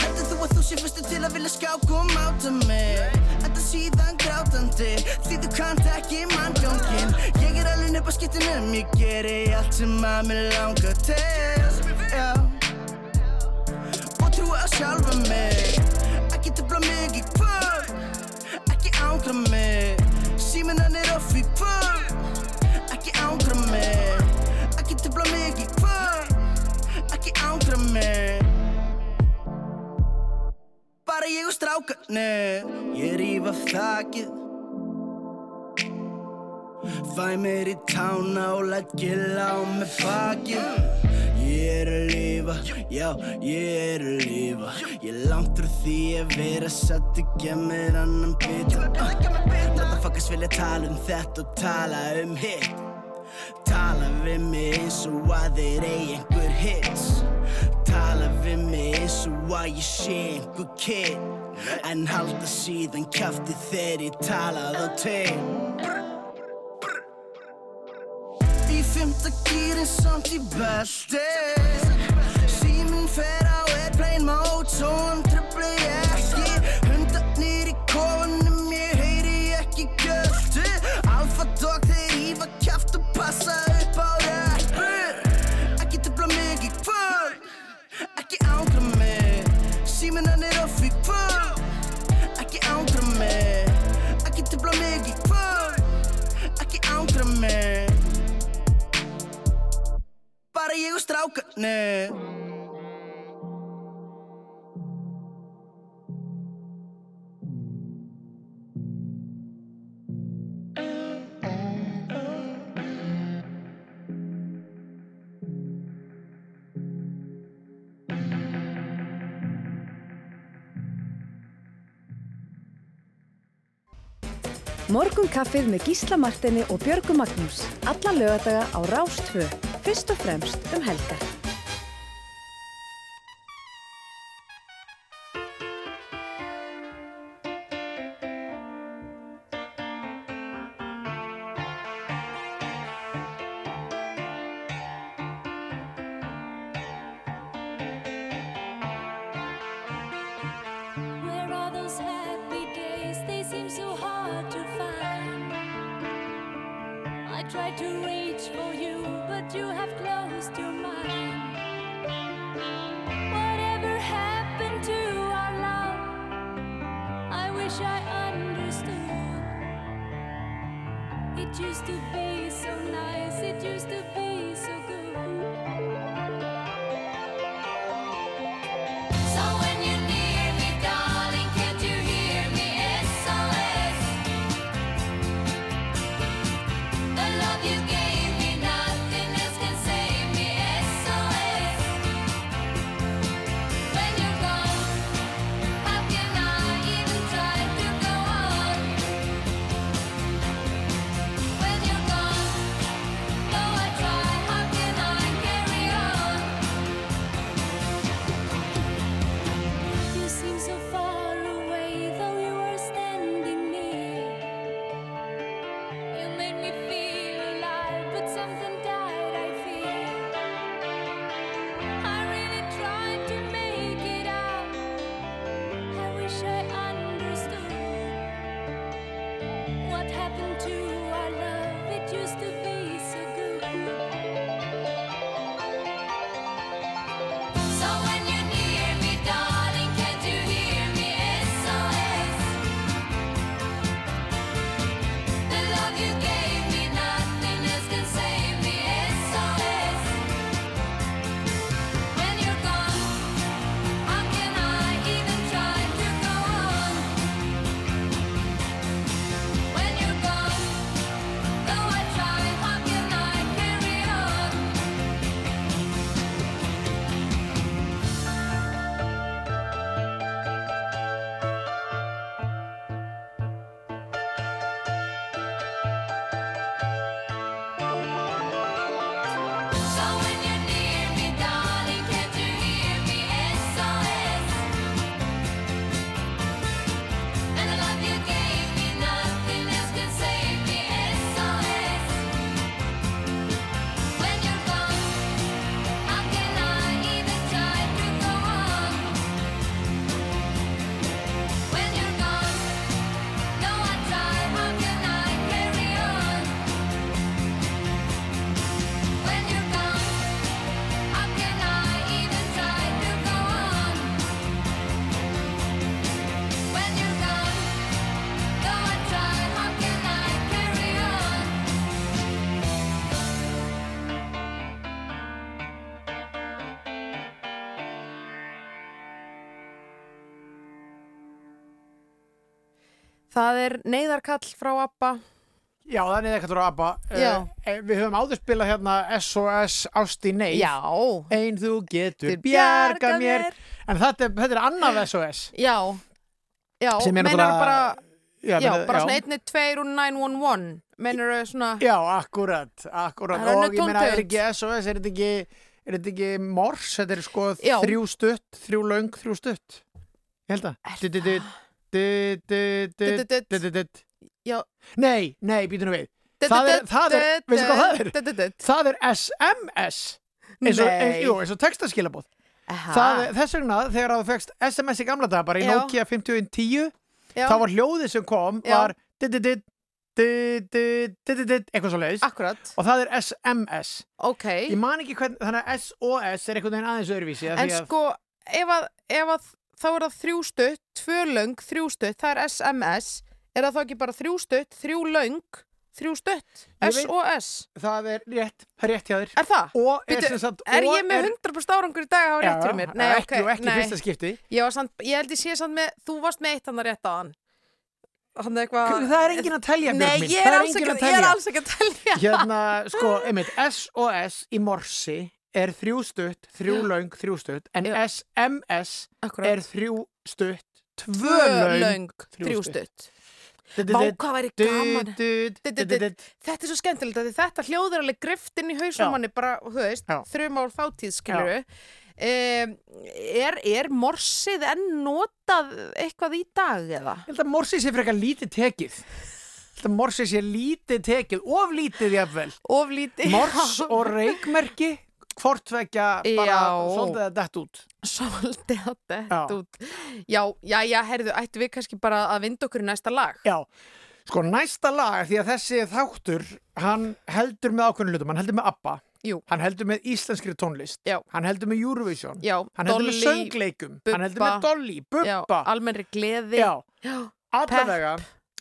Heldur þú að þú sé fyrstu til að vilja skáka og máta mig? Enda síðan grátandi Því þú kannt ekki manngangin Ég er alveg upp að skiptinum Ég geri allt sem að mér langar til Já. Og trúa á sjálfa mig. Ekki tefla mig í kvöld Ekki ángra mig Síminn hann er off í kvöld. Ekki ángra mig. Ekki tefla mig í kvöld. Ekki ángra mig. Bara ég og strákarnir. Ég ríf af þakið Fæ mér í tána og lætt gilla á mig pakkin Ég er að lifa, já ég er að lifa. Ég langtur því að vera satt og gef mér annan bita. Motherfuckers vilja tala um þetta og tala um hitt. Tala við mig eins og að þeir eigi einhver hits Tala við mig eins og að ég sé einhver kid. En halda síðan kæfti þegar ég talaði á tegn í fymta gýrin samt í belti. Síminn fer á airplane mode Són bara ég og strákarnir Morgunkaffið með Gísla Martini og Björgu Magnús. Alla lögadaga á Rástföð fyrst og fremst um helgar. Það er neyðarkall frá ABBA. Já, það er neyðarkall frá ABBA. Uh, við höfum áður spilað hérna SOS Ásti Neyð. Já. Einn þú getur bjarga mér. mér. En þetta, þetta er annaf SOS. Já. Já, meinar bara, já, já bara svona 112 og 911. Meinar þau svona... Já, akkurat, akkurat. Og ég meina, er ekki SOS, er þetta ekki, er þetta ekki mors? Þetta er sko já. þrjú stutt, þrjú laung, þrjú stutt. Ég held að. Er þetta? Já, Nei, nei, býtum við Það er, það er, veistu hvað það er? er? Það er SMS eins og, eins, jú, eins og textaskilabóð Það er þess vegna þegar þú fegst SMS í gamla daga bara í Já. Nokia 5110 Já. þá var hljóðið sem kom var eitthvað svo leiðis og það er SMS ok Ég man ekki hvern, þannig að SOS er einhvern veginn aðeins öðruvísi En sko, ef að, ef að þá er það þrjú stutt, tvö löng, þrjú stutt, það er SMS, er það þá ekki bara þrjú stutt, þrjú löng, þrjú stutt, Ég veit- SOS, það er rétt, það er rétt hjá þér er það? og er sem sagt Er og ég með 100% árangur í dag að hafa rétt fyrir mér? Nei, ekki, og ekki nei. fyrsta skipti Ég, samt, ég held ég sé samt með, þú varst með eitt hann að rétta á hann. Eitthvað... Það er enginn að telja Nei, ég er, er alls ekki, að telja. Hérna, sko, einmitt, SOS í morsi er þrjú stutt, þrjú löng, þrjú stutt, en Já. SMS Akkurat. er þrjú stutt, tvö löng, þrjú stutt. Vá, hvað væri gaman. Þetta er svo skemmtilegt þetta hljóður alveg grift inn í Já. hausum manni bara, þú veist, Já. þrjum ár þáttíð, skilur við. Um, er, er morsið enn notað eitthvað í dag eða? Ég held að morsi sé frekar lítið tekið. Ég held að morsi sé lítið tekið, of lítið jafnvel. Of lítið. Mors og reikmerki, hvort vekja bara svolítið að dett út. Svolítið að dett út. Já, já, já, herðu, ættu við kannski bara að vinda okkur í næsta lag? Já, sko næsta lag, því að þessi þáttur, hann heldur með ákveðinu hlutum, hann heldur með ABBA, Jú. hann heldur með íslenskri tónlist, Já. hann heldur með Eurovision, Já, hann heldur með Dolly, söngleikum, hann heldur Bubba. með Dolly, Já, Bubba, almennri gleði. Allavega,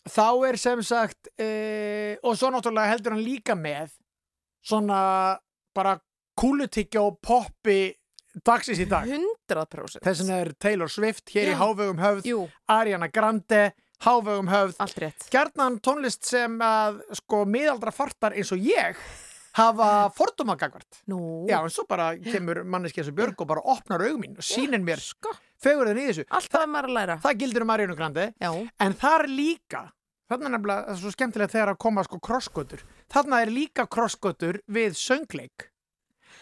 þá er sem sagt, e, og svo náttúrulega heldur hann líka með svona bara kúlutyggja og poppi dagsins í dag. 100%. Þess vegna er Taylor Swift hér í Já. Hávegum höfð, Jú, Ariana Grande, Hávegum höfð, allt rétt. gjarnan tónlist sem að sko miðaldra fartar eins og ég hafa fordóma gagvart. Nú, Já, en svo bara kemur manneski þessu björg og bara opnar augum mín og sýnir mér sko, fegurðin í þessu. læra. Það gildir um Ariana Grande, Já, en þar líka, þarna er nefnilega það er svo skemmtilegt þegar að koma sko krossgötur. Þarna er líka krossgötur við söngleik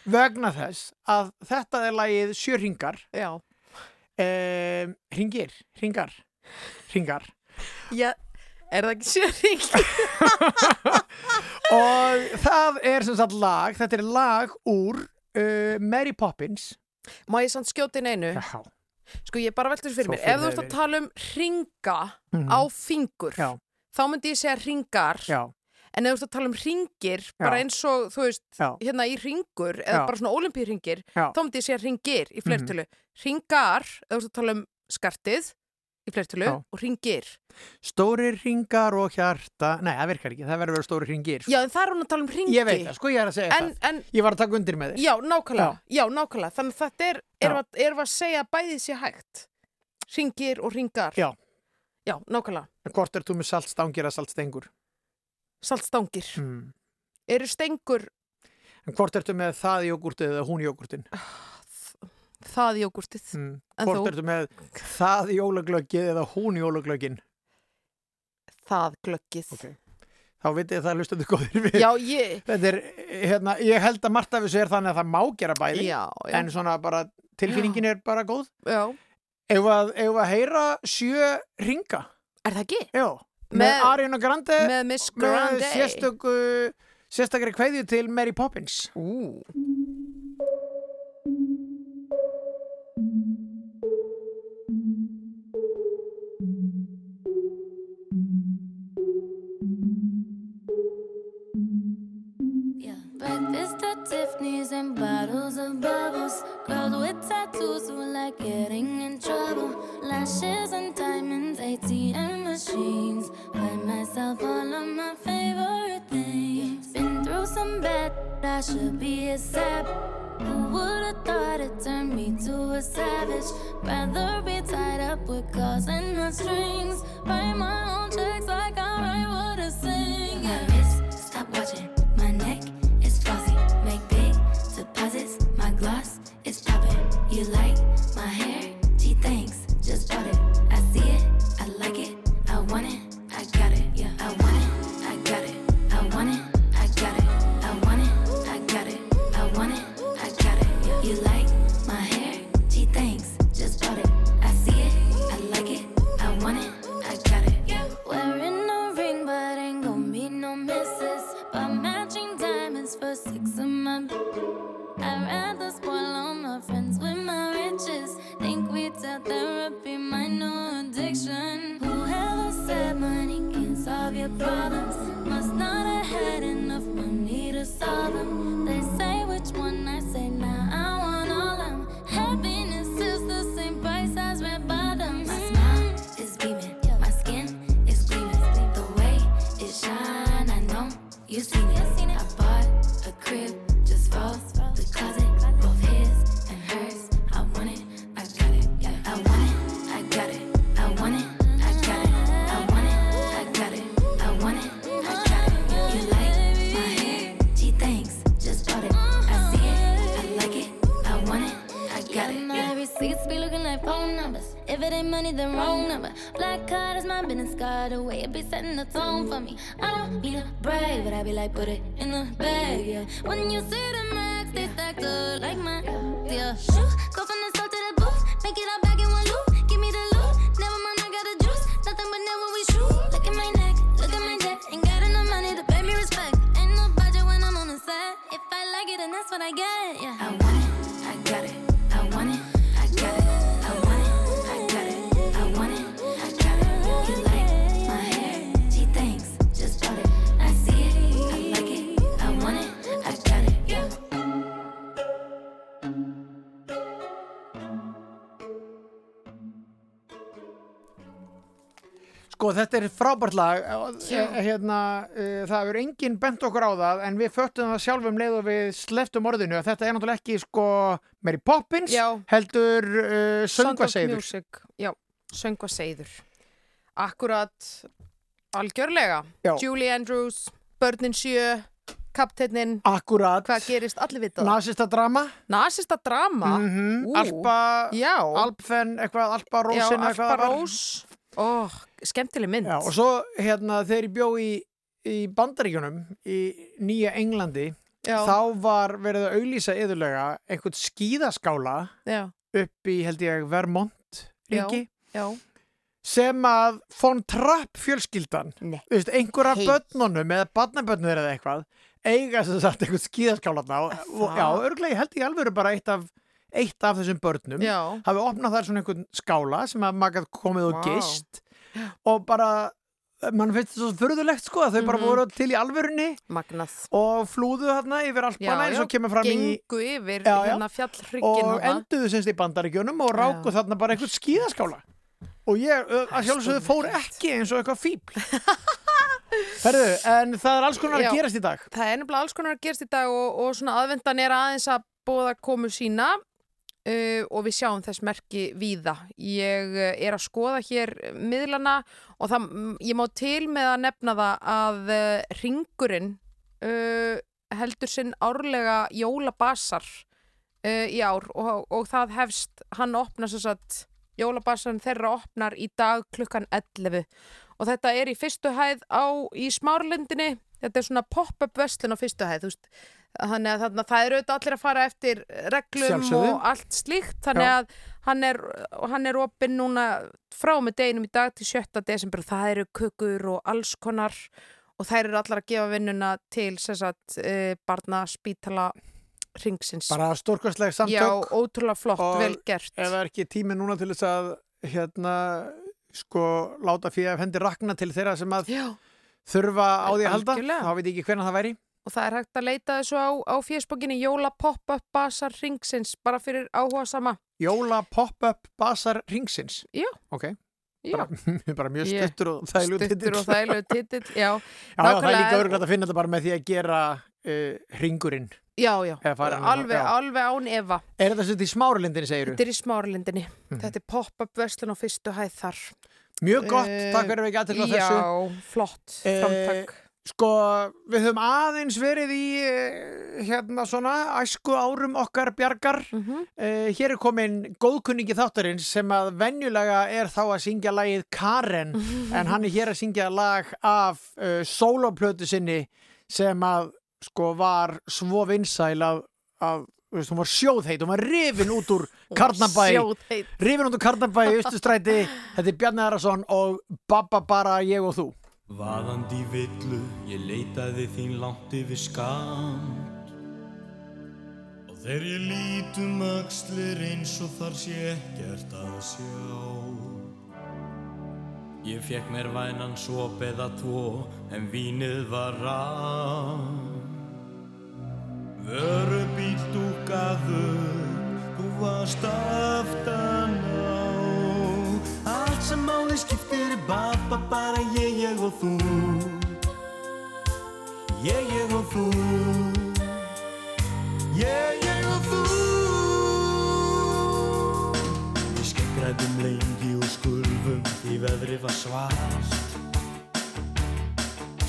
vegna þess að þetta er lagið Sjö ringar, já. um, ringir, ringar, ringar. Já, er það ekki sjöring? og það er sem sagt lag þetta er lag úr uh, Mary Poppins Má ég samt skjóta inn einu? Já. Sko, ég bara veltur fyrir mér. Ef þú ert að tala um ringa Mhm. á fingur, Já. þá myndi ég segja ringar. Já. En ef þú ert að tala um ringir, bara Já. eins og, þú veist, Já. hérna í ringur, eða Já. bara svona olimpíringir, Já. Mhm. þá myndi ég segja ringir í flertölu. Ringar, ef þú ert að tala um skartið í flertölu, Já. og ringir. Stórir ringar og hjarta Nei, það virkar ekki, það verður að vera stórir ringir Já, en það er hún að tala um ringi. Ég veit það, sko ég er að segja En, það en, Ég var að taka undir með þér já, nákvæmlega, Já. já, nákvæmlega. Þannig að þetta er, Já. erum við, erum við að segja að bæðið sé hægt. Ringir og ringar. Já. Já, nákvæmlega. En hvort er þú með saltstangir eða saltstengur? Saltstangir. Mm. Eru stengur En hvort ertu með það jógurtið eða hún jógurtin? það jógurtið? Mm. En Hvort þú? ertu með það jólaglöggið eða hún jólaglöggin? Það glöggið. Ok. Þá vitið þið það hlustuðu góðir við Já, ég... Þetta er, hérna, ég held að margt af þessu er þannig að það má gera bæði Já, já. en svona bara tilfinningin er bara góð Já. Ef að, ef að heyra sjö ringa Er það ekki? Já, með, Ariana Grande Með Miss Grande. sérstöku sérstakari kveðju til Mary Poppins Ú. Breakfast at Tiffany's and bottles of bubbles. Girls with tattoos who like getting in trouble. Lashes and diamonds, ATM machines. Buy myself all of my favorite things. Been through some bad, I should be a sap. Who would have thought it turned me to a savage? Rather be tied up with calls and not strings. Write my own checks like I write what I sing. Wrist, stop watching. Frábært lag Já. Eh, hérna, uh, það hefur enginn bent okkur á það en við föttum það sjálfum leið og við sleftum orðinu. Að þetta er náttúrulega ekki sko Mary Poppins Já. heldur uh, söngvaseiður. Já, söngvaseiður. Akkurat algjörlega. Já. Julie Andrews, Börnin sjö Kapteinnin, Akkurat. Hvað gerist? Allir vitað Nasista drama. Nasista drama? Mm Ú. Alpa, Já, Alpen, eitthvað Alpa Rósin Alfa Rós Ó, skemmtileg mynd. Já, og svo hérna þegar ég bjó í, í Bandaríkjunum í Nýja Englandi Já. þá var verið að auglýsa yðurlega einhvern skíðaskála Já, upp í held ég Vermont ríki já, sem að von Trapp fjölskyldan veist, einhver af Hey. börnunum eða barnabörnur eða eitthvað eiga sem sagt einhvern skíðaskála og, og já, örglega ég held ég alveg bara eitt af, eitt af þessum börnum já hafi opnað þar svona einhvern skála sem að maður komið og Vá. gist og bara mann finnst þetta svo furðulegt sko að þau bara Mhm. voru til í alvörunni Magnað og flúðu þarna yfir alpana eins og kemur fram í yfir Já, já. hérna og enduðu semst í bandaríkjunum og ráku Já. þarna bara einhvern skíðaskála og ég að sjálfsögðu fór ekki eins og eitthvað fíbl Herðu, en það er alls konar Já. að gerast í dag Það er nefnilega alls konar að gerast í dag og, og svona aðvendan er aðeins að bóða komu sína uh, og við sjáum þess merki víða. Ég uh, er að skoða hér miðlana og það, mm, ég má til með að nefna það að uh, ringurinn uh, heldur sinn árlega jólabasar í ár og, og það hefst, hann opnar svo að jólabasarinn þeirra opnar í dag klukkan 11 og þetta er í fyrstu hæð á í smárlendinni þetta er svona pop-up vestlun á fyrstu hæð þannig að þarna, það er auðvitað allir að fara eftir reglum Sjálfsögðu. og allt slíkt þannig Já. að hann er, hann er opinn núna frá með deginum í dag til 7. desember og það eru kukur og alls konar og þær eru allar að gefa vinnuna til sagt, uh, barna spítala ringsins bara stórkostleg Já, samtök ótrúlega flott, Og vel gert ef það er ekki tími núna til þess að hérna sko láta fyrir að hendi rakna til þeirra sem að Já, þurfa á því að halda Algjörlega. þá veit ég ekki hvernig það væri og það er hægt að leita þessu á, á fésbókinni Jóla Pop-Up Basar Ringsins bara fyrir áhuga sama Jóla pop-up basar ringsins Já. ok, bara, bara mjög stuttur og þæglu stuttur og þægilegu titill Já, Já, það er líka örglætt að finna þetta bara með því að gera uh, hringurinn. Já, já, alveg, já. alveg án efa. Er þetta þetta í smáralindinni, segiru? Þetta er í smáralindinni. Mhm. Þetta er pop-up verslun á fyrstu hæð þar. Mjög gott, Eh, takk fyrir við ekki aðtekla þessu. Já, flott, Eh, framtak. Sko, við höfum aðeins verið í eh, hérna svona æsku árum okkar bjargar. Mhm. Eh, hér er komin góðkunningi þáttarins sem að venjulega er þá að syngja lagið Karen en hann er hér að syngja lag af uh, soloplötu sinni sem að sko var svo vinsæl að, að þú veist, hún var sjóðheit, hún var rifin út úr Karnabæ, rifin út úr Karnabæ í Östustræti, þetta er Bjarni Arason og Babba bara ég og þú. Vaðandi villu, ég leitaði þín langt yfir skamt Og þegar ég lítum axlir eins og þar sé ekkert að sjá. Ég fekk mér vænan sop eða tvo, en vínið var rann varst aftan á. Allt sem máli skiptir er babba bara ég, ég og þú. Ég, ég og þú. Ég, ég og þú. Við skeggræðum lengi og skulfum því veðri var svart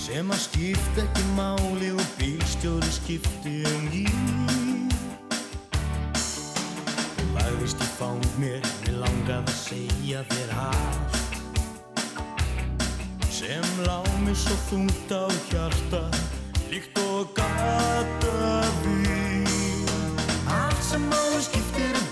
Sem að skipta ekki máli og bílstjóri skipti um gír Lagðist í fang mér, mér langaði að segja þér allt Sem lá mér svo þungt á hjarta, líkt og gata við Allt sem máli skiptir er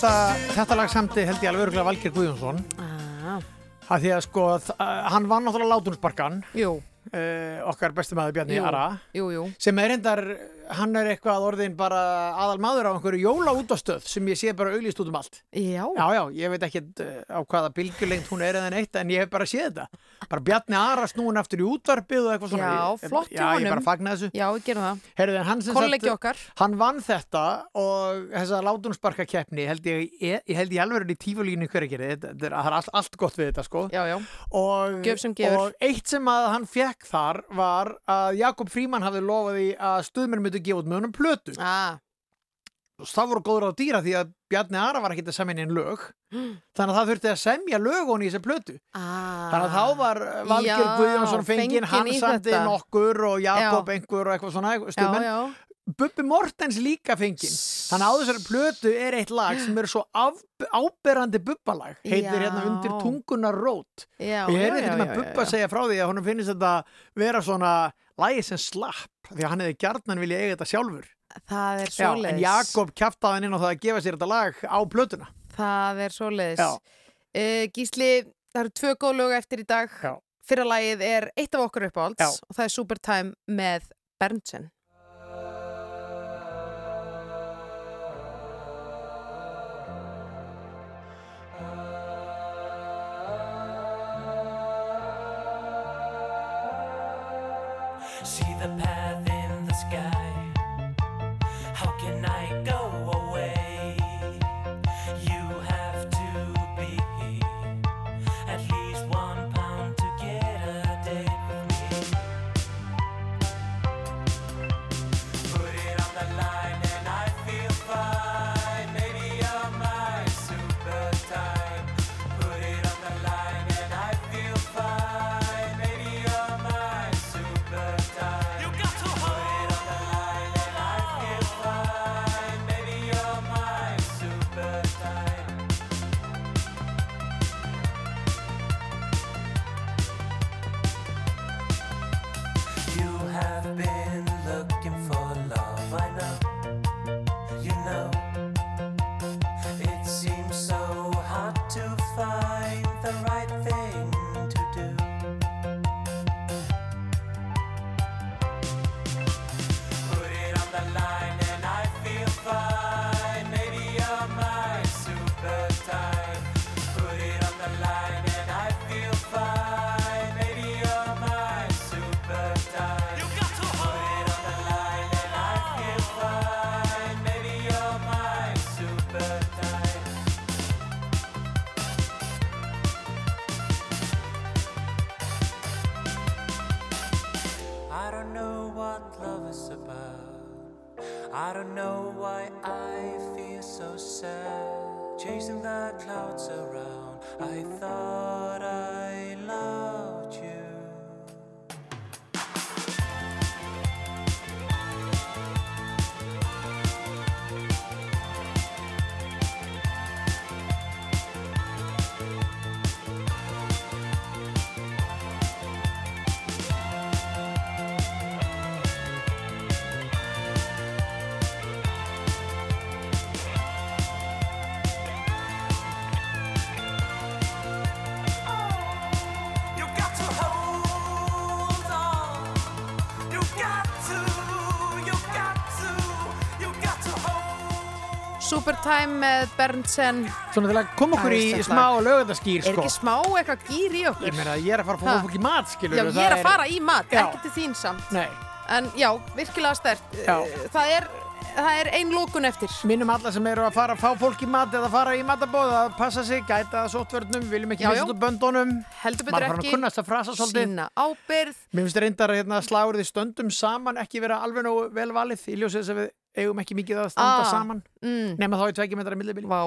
þetta, þetta lag samti held ég alveg örgulega Valgeir Guðjónsson. Ah, að því að sko hann var náttúrulega látunsparkan jú, okkar besti maður Bjarni Ara sem er reyndar, hann er eitthvað orðin bara aðal maður á einhverju jóla útastöð sem ég sé bara auglýst út um allt Já, Já, já, ég veit ekki á hvaða bylgjulengt hún er eða neitt en ég hef bara séð þetta bara Bjarni Ara snúin aftur í útvarpið og eitthvað svona Já, Ég- flott hjá Já, ég honum. bara fagna þessu já, við gerum það. Herðu, en hann sem sagt-. Hann vann þetta og þessa látunsparka keppni held ég, ég, ég held ég alveg í tífulínu hver ekki þetta þetta er, það er allt, allt gott við þetta sko Já, já. og, Gjöf sem gefur. og eitt sem að hann fekk þar var að Jakob Fríman hafði lofað því að stuðmenn myndu gefa út með honum plötu. Ah, það voru góður á dýra því að Bjarni Ara var ekki að semja einn lög. Þannig að það þurfti að semja lögun í þessi plötu. Ah, þannig að þá var Valgeir Já, Guðjónsson fenginn, þetta. nokkur og Jakob Já. einhver og eitthvað svona já, Bubbi Mortens líka fenginn. Þannig að á þessari plötu er eitt lag sem er svo af, áberandi bubbalag. Heitir Já. hérna undir tungunar rót. Og ég heyrði eitthvað já, með Bubba segja frá því að honum finnst þetta vera svona lagi sem slapp því að hann hefði gjarnan vilja eiga þetta sjálfur það er Já, en svoleiðis Jakob kjaftaði hann inn á það að gefa sér þetta lag á plötuna það er svoleiðis Já. uh, Gísli, það eru tvö góð lög eftir í dag Já. fyrra lagið er eitt af okkur uppáhalds Já. og það er Supertime með Berntsen the path I don't know why I feel so sad. Chasing the clouds around. I thought hold Supertime með Berntsen. Svona til að koma okkur í Æðislegt smá lögðarskýr er sko. ekki smá eitthvað gýr í okkur? Ég meina, ég er að fara að fá fólk í mat, skilur já, ég er að fara í mat, Já. ekki til þín samt. Nei, en já, virkilega stert Já. það er, það er ein lókun eftir. Minnum alla sem eru að fara að fá fólk í mat eða fara í matabóð að passa sig, gæta sótvörnum, viljum ekki úr böndunum. Heldur betur að ekki að sína ábyrð Mér finnst reyndar að hérna, slagurði stöndum saman ekki vera alveg nógu vel valið í ljósið að eigum ekki mikið að standa Ah. saman mm, nema þá í tveikja metrar millibili vá,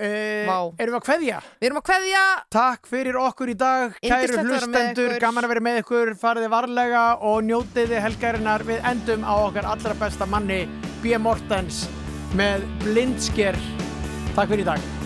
Vá. Erum við að kveðja? við erum að kveðja Takk fyrir okkur í dag, kæru vera með hlustendur, gaman að vera með ykkur, fariði varlega og njótiði helgarinnar. Við endum á okkar allra besta manni, B. Mortens, með blindsker. Takk fyrir í dag.